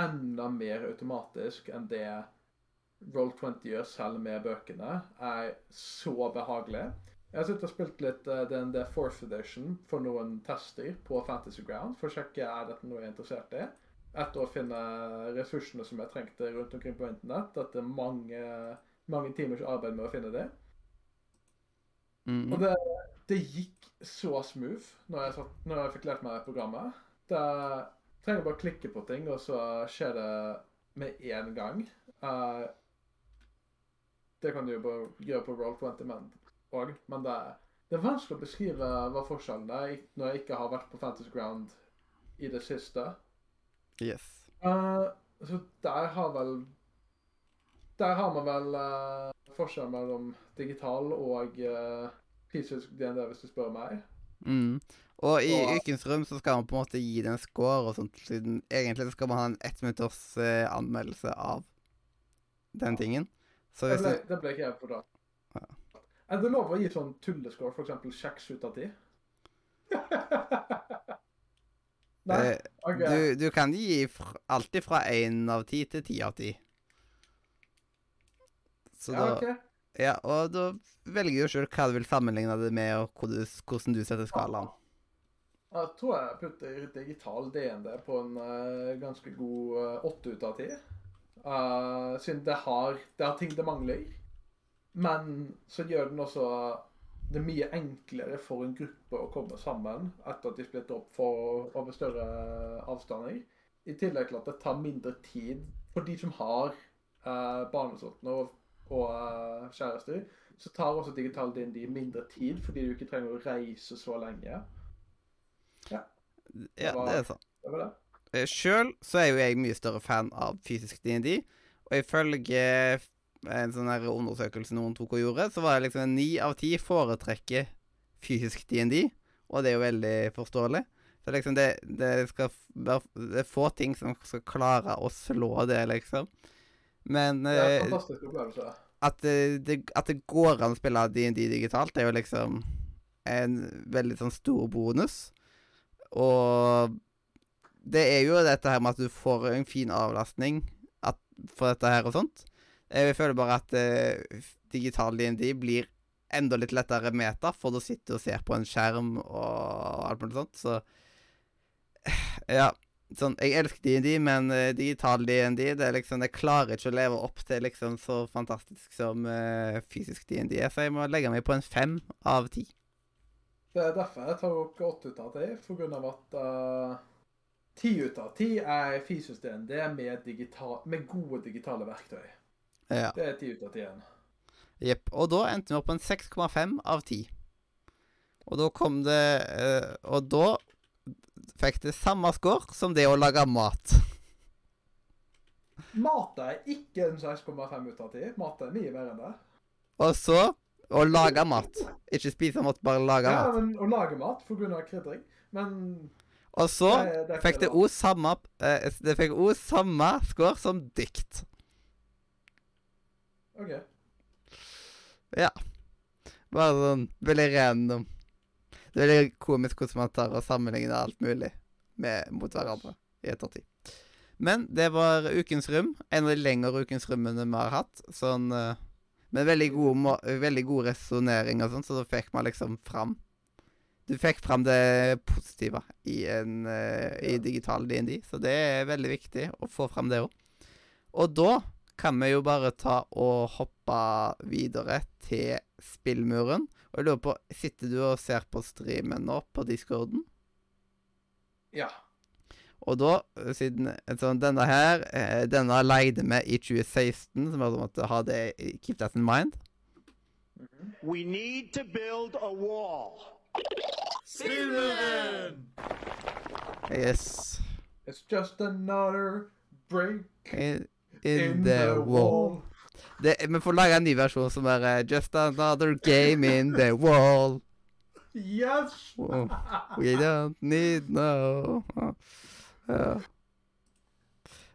enda mer automatisk enn det Roll20 gjør selv med bøkene, er så behagelig. Jeg har sittet og spilt litt uh, den Fourth Edition for noen tester på Fantasy Ground for å sjekke er dette noe jeg er interessert i. Etter å finne ressursene som jeg trengte rundt omkring på internett. Etter mange, mange timers arbeid med å finne det. Mhm. Og det, det gikk så smooth når jeg, satt, når jeg fikk lært meg programmet. Det trenger bare å klikke på ting, og så skjer det med en gang. Eh, det kan du jo bare gjøre på Roll20 men, òg, men det, er- det er vanskelig å beskrive hva forskjellen er når jeg ikke har vært på Fantasy Ground i det siste. Yes. Uh, så der har vel Der har man vel uh, forskjell mellom digital og uh, fysisk DND, hvis du spør meg. Mm. Og i Og- Ukens rom så skal man på en måte gi det en score og sånt, siden egentlig så skal man ha en ett minutters eh, anmeldelse av den tingen. Så Det ble, det ble ikke jeg på da. Ja. Er det lov å gi sånn tullescore, for eksempel 6 ut av 10? Nei? Okay. Du, du kan gi alltid fra én av ti til ti av ti. Så ja, da ok. Ja, og da velger du sjøl hva du vil sammenligne det med, og hvor du, hvordan du setter skalaen. Jeg tror jeg putter digital DND på en uh, ganske god åtte ut av ti. Eh, siden det har, det har ting det mangler. Men så gjør den også det mye enklere for en gruppe å komme sammen etter at de splitter opp for, over større avstander. I tillegg til at det tar mindre tid for de som har uh, barnesorten og, og eh, kjærester. Så tar også digital DND mindre tid fordi du ikke trenger å reise så lenge. Ja, var- det er sant. Det var det. Sjøl så er jo jeg mye større fan av fysisk DND, og ifølge en sånn her undersøkelse noen tok og gjorde, så var det liksom ni av ti foretrekker fysisk DND, og det er jo veldig forståelig. Så liksom det, det skal være Det er få ting som skal klare å slå det, liksom. Men Det er en eh, fantastisk opplevelse. at, det, det, at det går an å spille D&D digitalt, er jo liksom en veldig sånn stor bonus. Og det er jo dette her med at du får en fin avlastning at, for dette her og sånt. Jeg føler bare at eh, digital D&D blir enda litt lettere meta, for å sitter og ser på en skjerm og alt mulig sånt, så Ja. Sånn, jeg elsker D&D, men eh, digital D&D det er liksom, jeg klarer ikke å leve opp til liksom så fantastisk som eh, fysisk D&D er, så jeg må legge meg på en fem av ti. Det er derfor jeg tar opp åtte ut av ti, for grunn av at eh, ti ut av ti er fysisk er med, digital, med gode digitale verktøy. Ja. Det er ti ut av ti igjen. Jepp. Og da endte vi opp på en 6,5 av 10. Og da kom det eh, Og da fikk det samme score som det å lage mat. Mat er ikke en 6,5 ut av 10. Mat er mye mer enn det. Og så å lage mat. Ikke spise mat, bare lage Ja, mat. men å lage mat av krydring. Men Og så det, det fikk det òg samme eh, samme score som dikt. OK. Ja. Bare sånn veldig random. Det er veldig komisk hvordan man tar og sammenligner alt mulig med, mot hverandre i ettertid. Men det var ukens rom. En av de lengre ukens rommene vi har hatt. Sånn eh, Med veldig god, veldig god resonnering og sånn, så da fikk man liksom fram Du fikk fram det positive i, en, uh, i Ja. digital DND, så det er veldig viktig å få fram det òg. Og da kan vi jo bare ta og hoppe videre til spillmuren. Og jeg lurer på, sitter du og ser på streamen nå på discorden? Ja. Og da, eh, siden sånn, denne her Denne leide vi i 2016, så vi måtte ha det Keep that in mind. We need to build a wall. Yes. It's just another break In, in the wall. Det, vi får lage en ny versjon som er eh, Just another game in the wall. Yes! Oh, we don't need no ja.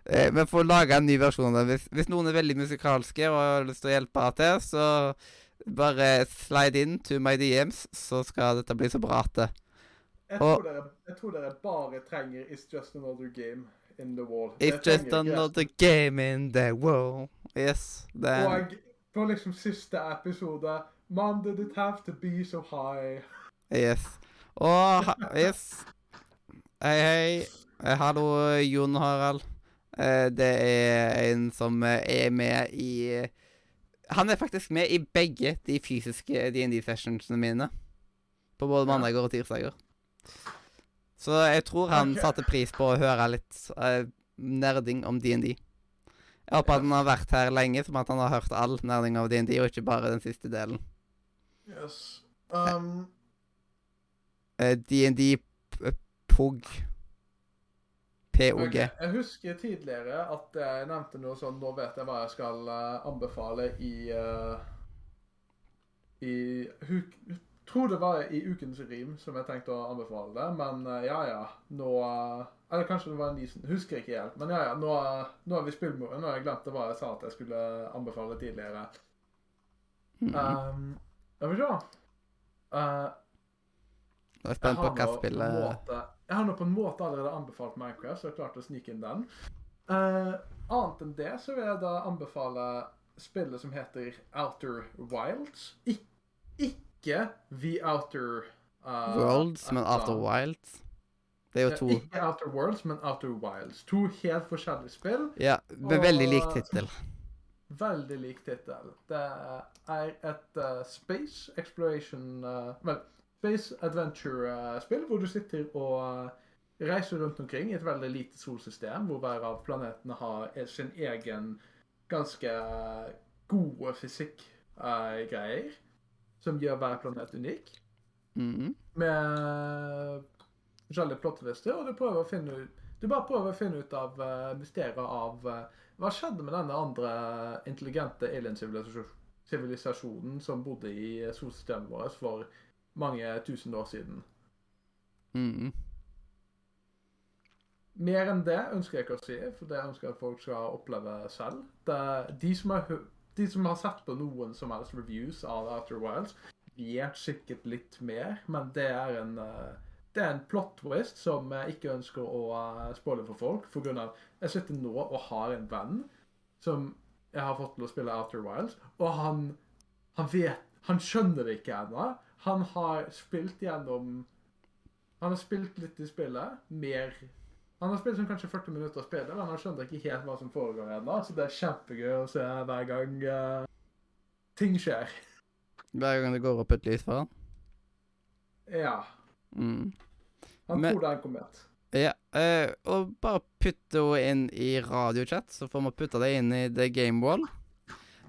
eh, Vi får lage en ny versjon. Hvis, hvis noen er veldig musikalske og har lyst til å hjelpe til, så bare slide in to my DMs, så skal dette bli så bra at det Jeg tror, dere, jeg tror dere bare trenger It's just another game in the wall. It's just another game in the wall. Yes. Det Og på liksom siste episode Man, did it have to be so high? Yes. Og Yes. Hei, hei. Eh, hallo, Jon Harald. Eh, det er en som er med i Han er faktisk med i begge de fysiske DND-sessionsene mine. På både mandager og tirsdager. Så jeg tror han satte pris på å høre litt uh, nerding om DND. Jeg håper at han har vært her lenge, som at han har hørt all nerding av DND, og ikke bare den siste delen. Yes. Um, Eh, DND POG. POG. ok, Jeg husker tidligere at jeg nevnte noe sånn Nå vet jeg hva jeg skal eh, anbefale i uh, I huk, tror det var i Ukens rim som jeg tenkte å anbefale det, men uh, ja ja. Nå uh, Eller kanskje det var en Nisen. Husker ikke helt. Men ja ja, nå, nå er vi spillmoren, og jeg glemte hva jeg sa at jeg skulle anbefale tidligere. Um, jeg vil se. Uh, er jeg spent på har hva på spillet måte- Jeg har nå på en måte allerede anbefalt Minecraft, så jeg klarte å snike inn den. Uh, annet enn det så vil jeg da anbefale spillet som heter Outer Wilds. Ik ikke The Outer uh, Worlds, men annet. Wilds. Det er jo to Ikke Outer Worlds, men Outer Wilds. To helt forskjellige spill. Ja, med veldig lik Og- tittel. Veldig lik tittel. Det er et uh, space exploration Vel, space adventure-spill hvor du sitter og eh, reiser rundt omkring i et veldig lite solsystem, hvor hver av planetene har e- sin egen ganske gode fysikk-greier, som gjør hver planet unik Mhm. med forskjellige plottlister, og du prøver å finne ut Du bare prøver å finne ut av uh, mysteriet av uh, hva skjedde med denne andre intelligente alien-sivilisasjonen som bodde i solsystemet vårt for mange tusen år siden. Mm. Mer enn det ønsker jeg ikke å si, for det ønsker jeg at folk skal oppleve selv. Det, de, som har, de som har sett på noen som helst reviews av Outer Wilds, vet sikkert litt mer, men det er en eh, det er en plot twist som jeg ikke ønsker å uh, spoile for folk. For grunn av Jeg sitter nå og har en venn som jeg har fått til å spille Outer Wilds, og han Han vet Han skjønner det ikke ennå. Han har spilt gjennom Han har spilt litt i spillet. Mer Han har spilt sånn kanskje 40 minutter av spillet, men han skjønner ikke helt hva som foregår ennå. Så det er kjempegøy å se hver gang uh, ting skjer. Hver gang det går opp et lys for han. Ja. Mm. Han Men- tror det er en komet. Ja, eh, og bare putte henne inn i radiochat, så får vi putte det inn i The Game Wall.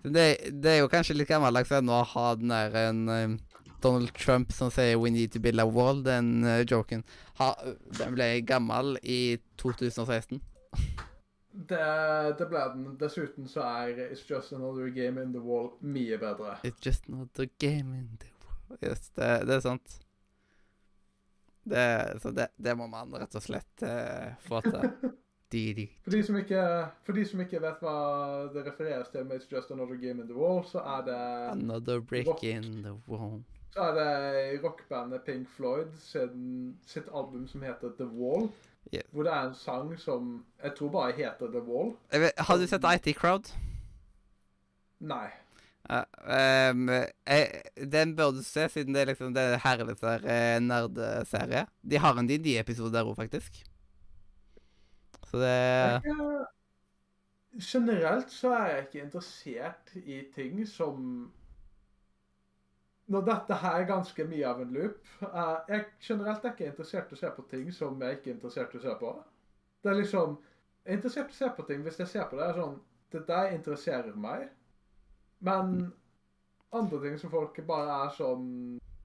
Det, det er jo kanskje litt gammeldags ennå å ha den der en eh, Donald Trump som sier 'We need to build a wall', den uh, joken. Ha, den ble gammel i 2016. Det, det ble den. Dessuten så er It's Just Another Game in the Wall mye bedre. It's just another game in the wall. Yes, det, det er sant. Det, så det, det må man rett og slett uh, få til. For de, som ikke, for de som ikke vet hva det refereres til med It's Just Another Game in the Wall, så er det, Another brick in the wall. Så er det rockbandet Pink Floyd sin, sitt album som heter The Wall. Yeah. Hvor det er en sang som jeg tror bare heter The Wall. Vet, har du sett IT Crowd? Nei. Uh, um, jeg, den bør du se, siden det er liksom det herligste herlig sånn eh, nerdeserie. De har en DD-episode der òg, faktisk. Så det Jeg, generelt så er jeg ikke interessert i ting som Når dette her er ganske mye av en loop uh, Jeg generelt er ikke interessert i å se på ting som jeg ikke er interessert i å se på. Det er liksom Jeg er interessert i å se på ting hvis jeg ser på det, er sånn Det der interesserer meg. Men andre ting som folk bare er sånn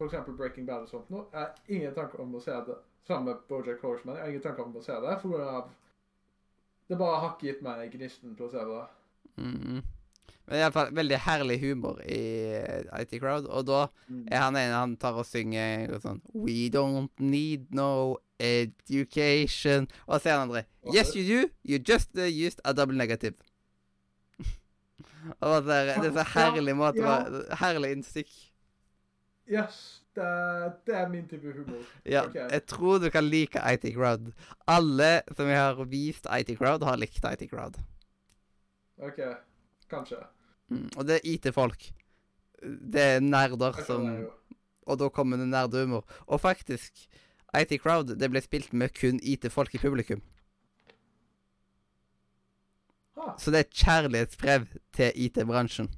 eksempel Breaking Bad og sånt nå, jeg har ingen tanke om å se det. Sammen med Bojack Horseman. Jeg har ingen tanke om å se det. For det bare har ikke gitt meg gnisten til å se det. mm. Men iallfall veldig herlig humor i eh, IT Crowd. Og da er han ene han tar og synger sånn We don't need no education. Og så er han andre Yes, you do. You just uh, used a double negative. og det er, det er så herlig måte Ja. ja. Herlig innstikk. Yes, det, det er min type humor. Ja, okay. jeg tror du kan like IT Crowd. Alle som jeg har vist IT Crowd, har likt IT Crowd. OK, kanskje. Mm. Og det er IT-folk. Det er nerder som. Og da kommer det nerdehumor. Og faktisk, IT Crowd det ble spilt med kun IT-folk i publikum. Så det er et kjærlighetsbrev til IT-bransjen.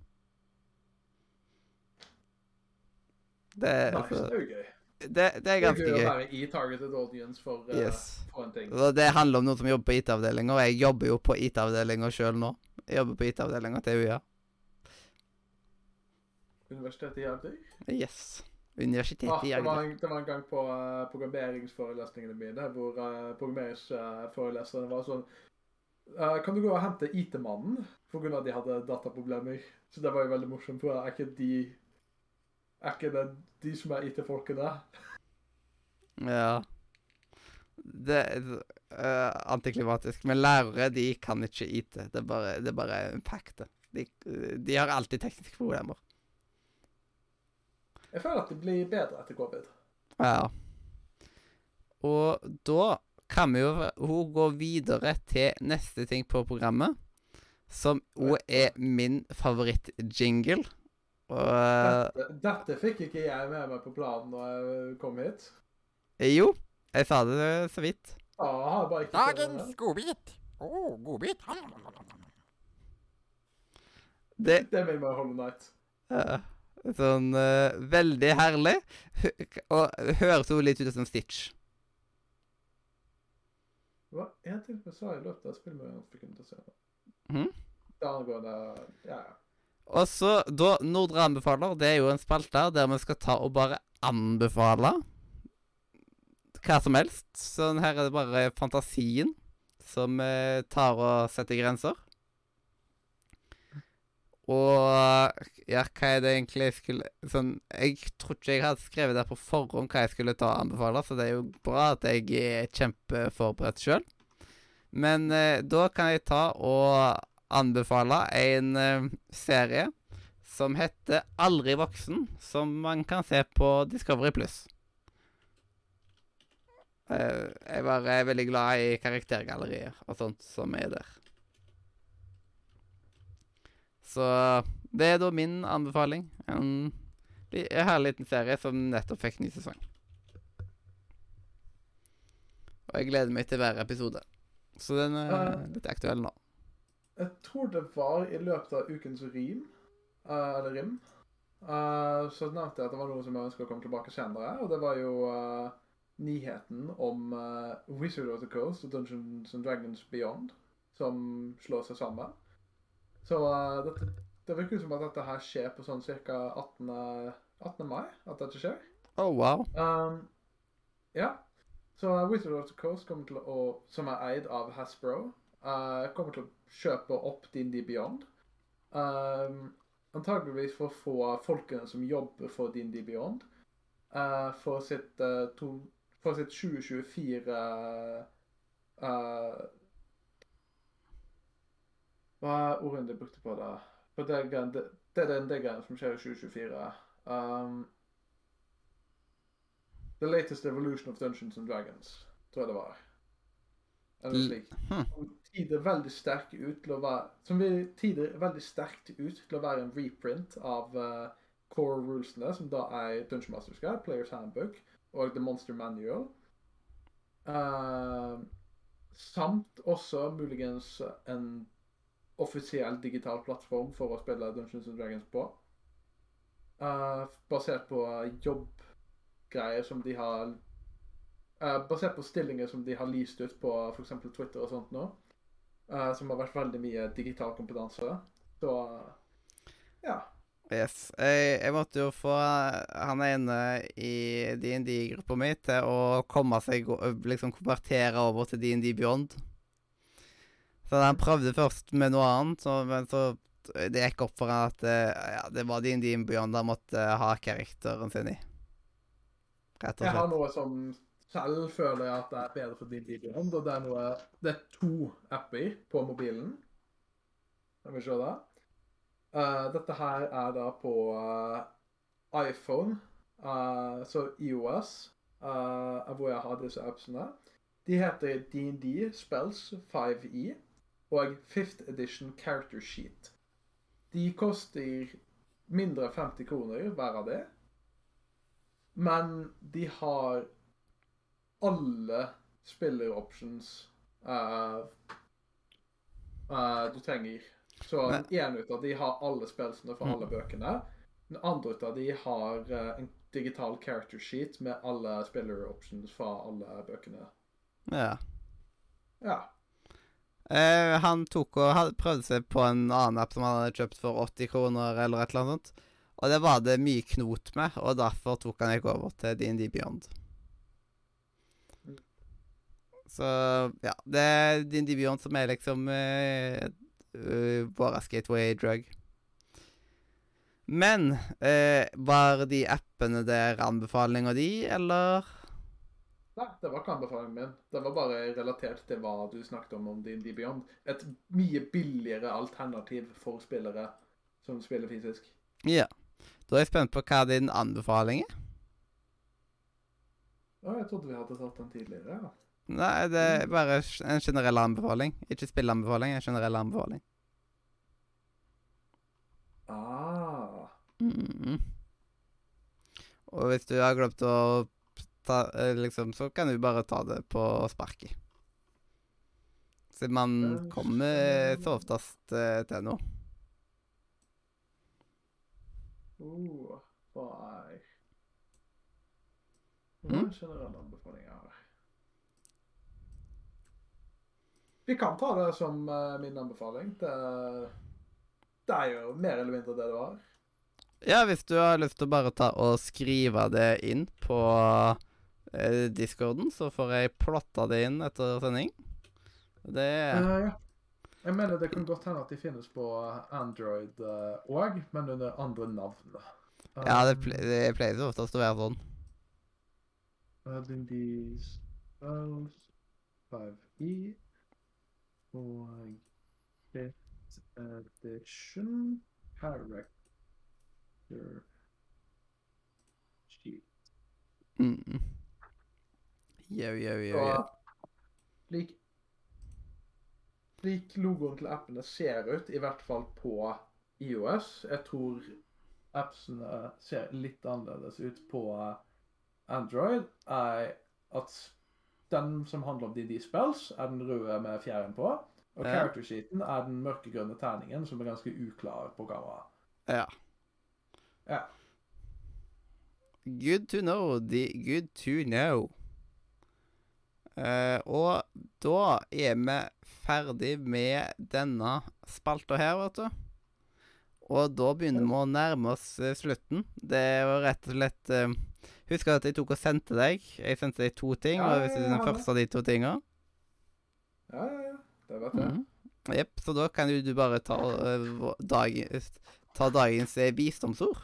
Det, nice, altså, det er ganske gøy. det, det er Det er gøy å være i targeted audience for, uh, Yes. for en ting. Og det handler om noen som jobber på IT-avdelinga, og jeg jobber jo på IT-avdelinga sjøl nå. Jeg jobber på IT-avdelinga til UiA. Universitetet i Agder. Yes. Universitetet Ah, i det, var Agder. en, det var en gang på uh, programmeringsforelesningene mine hvor uh, programmeringsforeleserne var sånn uh, Kan du gå og hente IT-mannen? At de hadde dataproblemer. Så det var jo veldig morsomt. For er ikke de Er ikke det de som er IT-folkene? Ja. Det er uh, antiklimatisk. Men lærere, de kan ikke IT. Det er bare, det er bare en fact. De, de har alltid tekniske problemer. Jeg føler at det blir bedre etter covid. Ja. Og da kan vi jo gå videre til neste ting på programmet, som òg er min favorittjingle. Dette, dette fikk ikke jeg med meg på planen når jeg kom hit. jo, jeg sa det så vidt. Ah, bare ikke Dagens godbit. Å, godbit. Det Det vil meg Hollow Night. Ja, sånn uh, veldig herlig. Og høres jo litt ut som Stitch. Det var én ting som sa i løpet av spillet, jeg fikk ikke til å se det. Det Ja, ja. Og så, da Nordre anbefaler, det er jo en spalte der vi skal ta og bare anbefale hva som helst. Sånn her er det bare fantasien som eh, tar og setter grenser. Og ja, hva er det egentlig jeg skulle Sånn, jeg tror ikke jeg hadde skrevet der på forhånd hva jeg skulle ta og anbefale, så det er jo bra at jeg er kjempeforberedt sjøl. Men eh, da kan jeg ta og anbefale en eh, serie som heter Aldri voksen, som man kan se på Discovery Pluss. Eh, jeg var er veldig glad i karaktergallerier og sånt som er der. Så det er da min anbefaling. En, li- en herlig liten serie som nettopp fikk ny sesong. Og jeg gleder meg til hver episode. Så den er litt aktuell nå. Jeg tror det var i løpet av ukens rim, eh, eller rim, eh, så nevnte jeg at det var noe som jeg ønsker å komme tilbake senere, og det var jo eh, nyheten om Wizard of the Coast og Dungeons and Dragons Beyond, som slår seg sammen. Så uh, dette, det virker som at dette her skjer på sånn ca. 18. 18. mai, at dette skjer. Oh, wow. Um, ja. Så uh, Wizard of the Coast kommer til å, som er eid av Hasbro, uh, kommer til å kjøpe opp D&D Beyond. Um, antageligvis for å få folkene som jobber for D&D Beyond, uh, for sitt, uh, to, for sitt 2024 uh, Hva er ordene du brukte på det? For det, det, det er den det som skjer i 2024. Um, The latest evolution of Dungeons and Dragons, tror jeg det var. Eller slik. Hm. Som tider veldig sterkt ut til å være Som tider veldig sterkt ut til å være en reprint av uh, core rulesene, som da er Dungeon Masters Guide, Players Handbook og The Monster Manual. Uh, samt også muligens en offisiell digital plattform for å spille Dungeons Dragons på. Uh, basert på jobbgreier som de har uh, Basert på stillinger som de har lyst ut på f.eks. Twitter og sånt nå. Uh, som har vært veldig mye digital kompetanse. Så ja. Yes. Jeg, jeg måtte jo få han ene i DND-gruppa mi til å komme seg Liksom konvertere over til DND Beyond. Så han prøvde først med noe annet, så, men så Det gikk opp for han at eh, ja, det var DND Beyond han måtte ha karakteren sin i. Rett og Jeg har noe som selv føler jeg at det er bedre for DD Beyond, og det er noe Det er to apper på mobilen. Skal vi se det. Uh, dette her er da på uh, iPhone, uh, så IOS, eh, hvor jeg har disse appsene. De heter DND Spells 5E og 5th Edition Character Sheet. De koster mindre enn 50 kroner hver av det. Men de har alle spiller-options uh, eh, du trenger. Så én en ut av de har alle spillene for Mm. alle bøkene. Den andre ut av de har uh, en digital character sheet med alle spiller-options fra alle bøkene. Ja. Ja. Eh, han tok og hadde prøvd seg på en annen app som han hadde kjøpt for 80 kroner, eller et eller annet sånt. Og det var det mye knot med, og derfor tok han ikke over til DND Beyond. Så ja, det er DND Beyond som er liksom eh, uh, vår gateway drug. Men uh, var de appene der anbefalinger de, eller? Nei, det var ikke anbefalingen min. Det var bare relatert til hva du snakket om om DND Beyond. Et mye billigere alternativ for spillere som spiller fysisk. Ja. Da er jeg spent på hva din anbefaling er. Å, jeg trodde vi hadde tatt den tidligere. Ja. Nei, det er bare en generell anbefaling. Ikke spilleanbefaling, en generell anbefaling. Ah. Mhm. Og hvis du har glemt å ta eh, liksom, så kan du bare ta det på sparket. Så man kommer så oftest eh, til noe. Oh, er Hva Mm. er en generell anbefaling jeg har? Vi kan ta det som uh, min anbefaling. Det, det er jo mer eller mindre det det var. Ja, hvis du har lyst til å bare ta og skrive det inn på eh, discorden, så får jeg plotta det inn etter sending. Det Eh, ja. Jeg mener det kan godt hende at de finnes på Android òg, men under andre navn. Ja, det, ple det pleier så oftest å være sånn. Uh, D&D Spells 5E og Fifth Edition Character Sheet. Mm. Yo, yo, yo, yo. Lik, lik logoen til appene ser ut, i hvert fall på IOS Jeg tror appsene ser litt annerledes ut på Android, er at den som handler om DD Spells, er den røde med fjæren på. Og Ja. character sheeten er den mørkegrønne terningen, som er ganske uklar på kameraet. Ja. Ja. Good to know. The good to know. Eh, og da er vi ferdig med denne spalta her, vet du. Og da begynner vi å nærme oss eh, slutten. Det var rett og slett uh, Husk at jeg tok og sendte deg. Jeg sendte deg to ting, Ja, og hvis det er den første av de to tinga Ja, ja, ja. Det vet jeg. Mhm. Jepp, så da kan du bare ta, dagen, ta dagens visdomsord.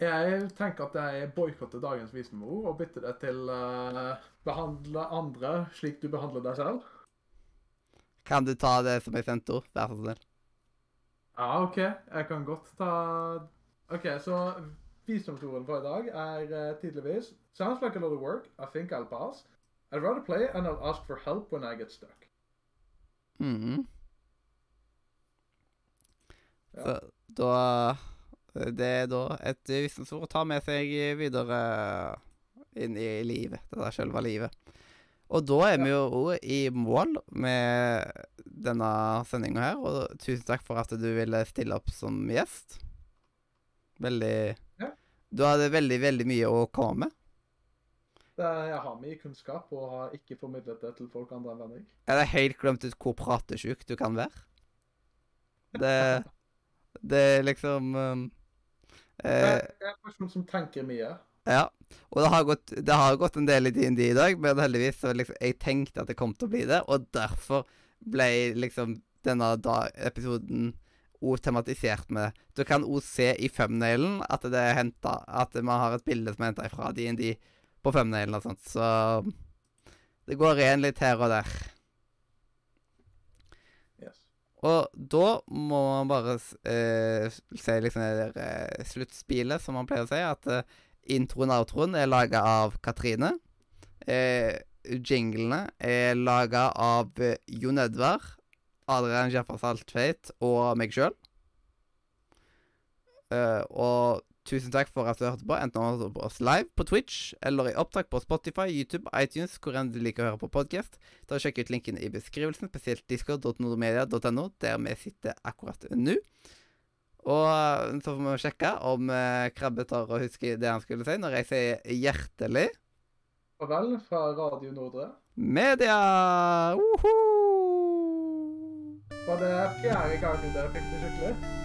Jeg tenker at jeg boikotter dagens visdomsord og bytter det til uh, behandle andre slik du behandler deg selv. Kan du ta det som jeg sendte opp, Vær så snill. Ja, OK. Jeg kan godt ta OK, så visdomsordene for i dag er uh, tydeligvis Sounds like a lot of work. I think I'll pass. I'd rather play and I'll ask for help when I get stuck. Mhm. Ja. Så da Det er da et visdomsord å ta med seg videre inn i livet. Det der selve livet. Og da er vi jo i mål med denne sendinga her, og tusen takk for at du ville stille opp som gjest. Veldig Ja. Du hadde veldig, veldig mye å komme med. Det, jeg har mye kunnskap og har ikke formidlet det til folk andre enn Henrik. Jeg hadde helt glemt ut hvor pratesjuk du kan være. Det Det er liksom um, eh, jeg er en person som tenker mye. Ja. Og det har gått, det har gått en del i DND i dag, men heldigvis så liksom Jeg tenkte at det kom til å bli det, og derfor ble liksom denne da, episoden òg tematisert med Du kan òg se i thumbnailen at det er henta At man har et bilde som er henta fra DND på thumbnailen og sånt, så det går igjen litt her og der. Yes. Og da må man bare eh, se liksom det der eh, sluttspillet, som man pleier å si, at eh, introen og outroen er laga av Katrine. Eh, jinglene er laga av eh, Jon Edvard, Adrian Jaffa Saltveit og meg sjøl. Eh, og tusen takk for at du hørte på, enten på oss live på Twitch eller i opptak på Spotify, YouTube, iTunes, hvor enn du liker å høre på podkast. Ta og Sjekk ut linken i beskrivelsen, spesielt discord.nordomedia.no, der vi sitter akkurat nå. Og eh, så får vi sjekke om eh, Krabbe tar og husker det han skulle si når jeg sier hjertelig Farvel fra Radio Nordre. media! Uhu! Var det fjerde gangen dere fikk det skikkelig?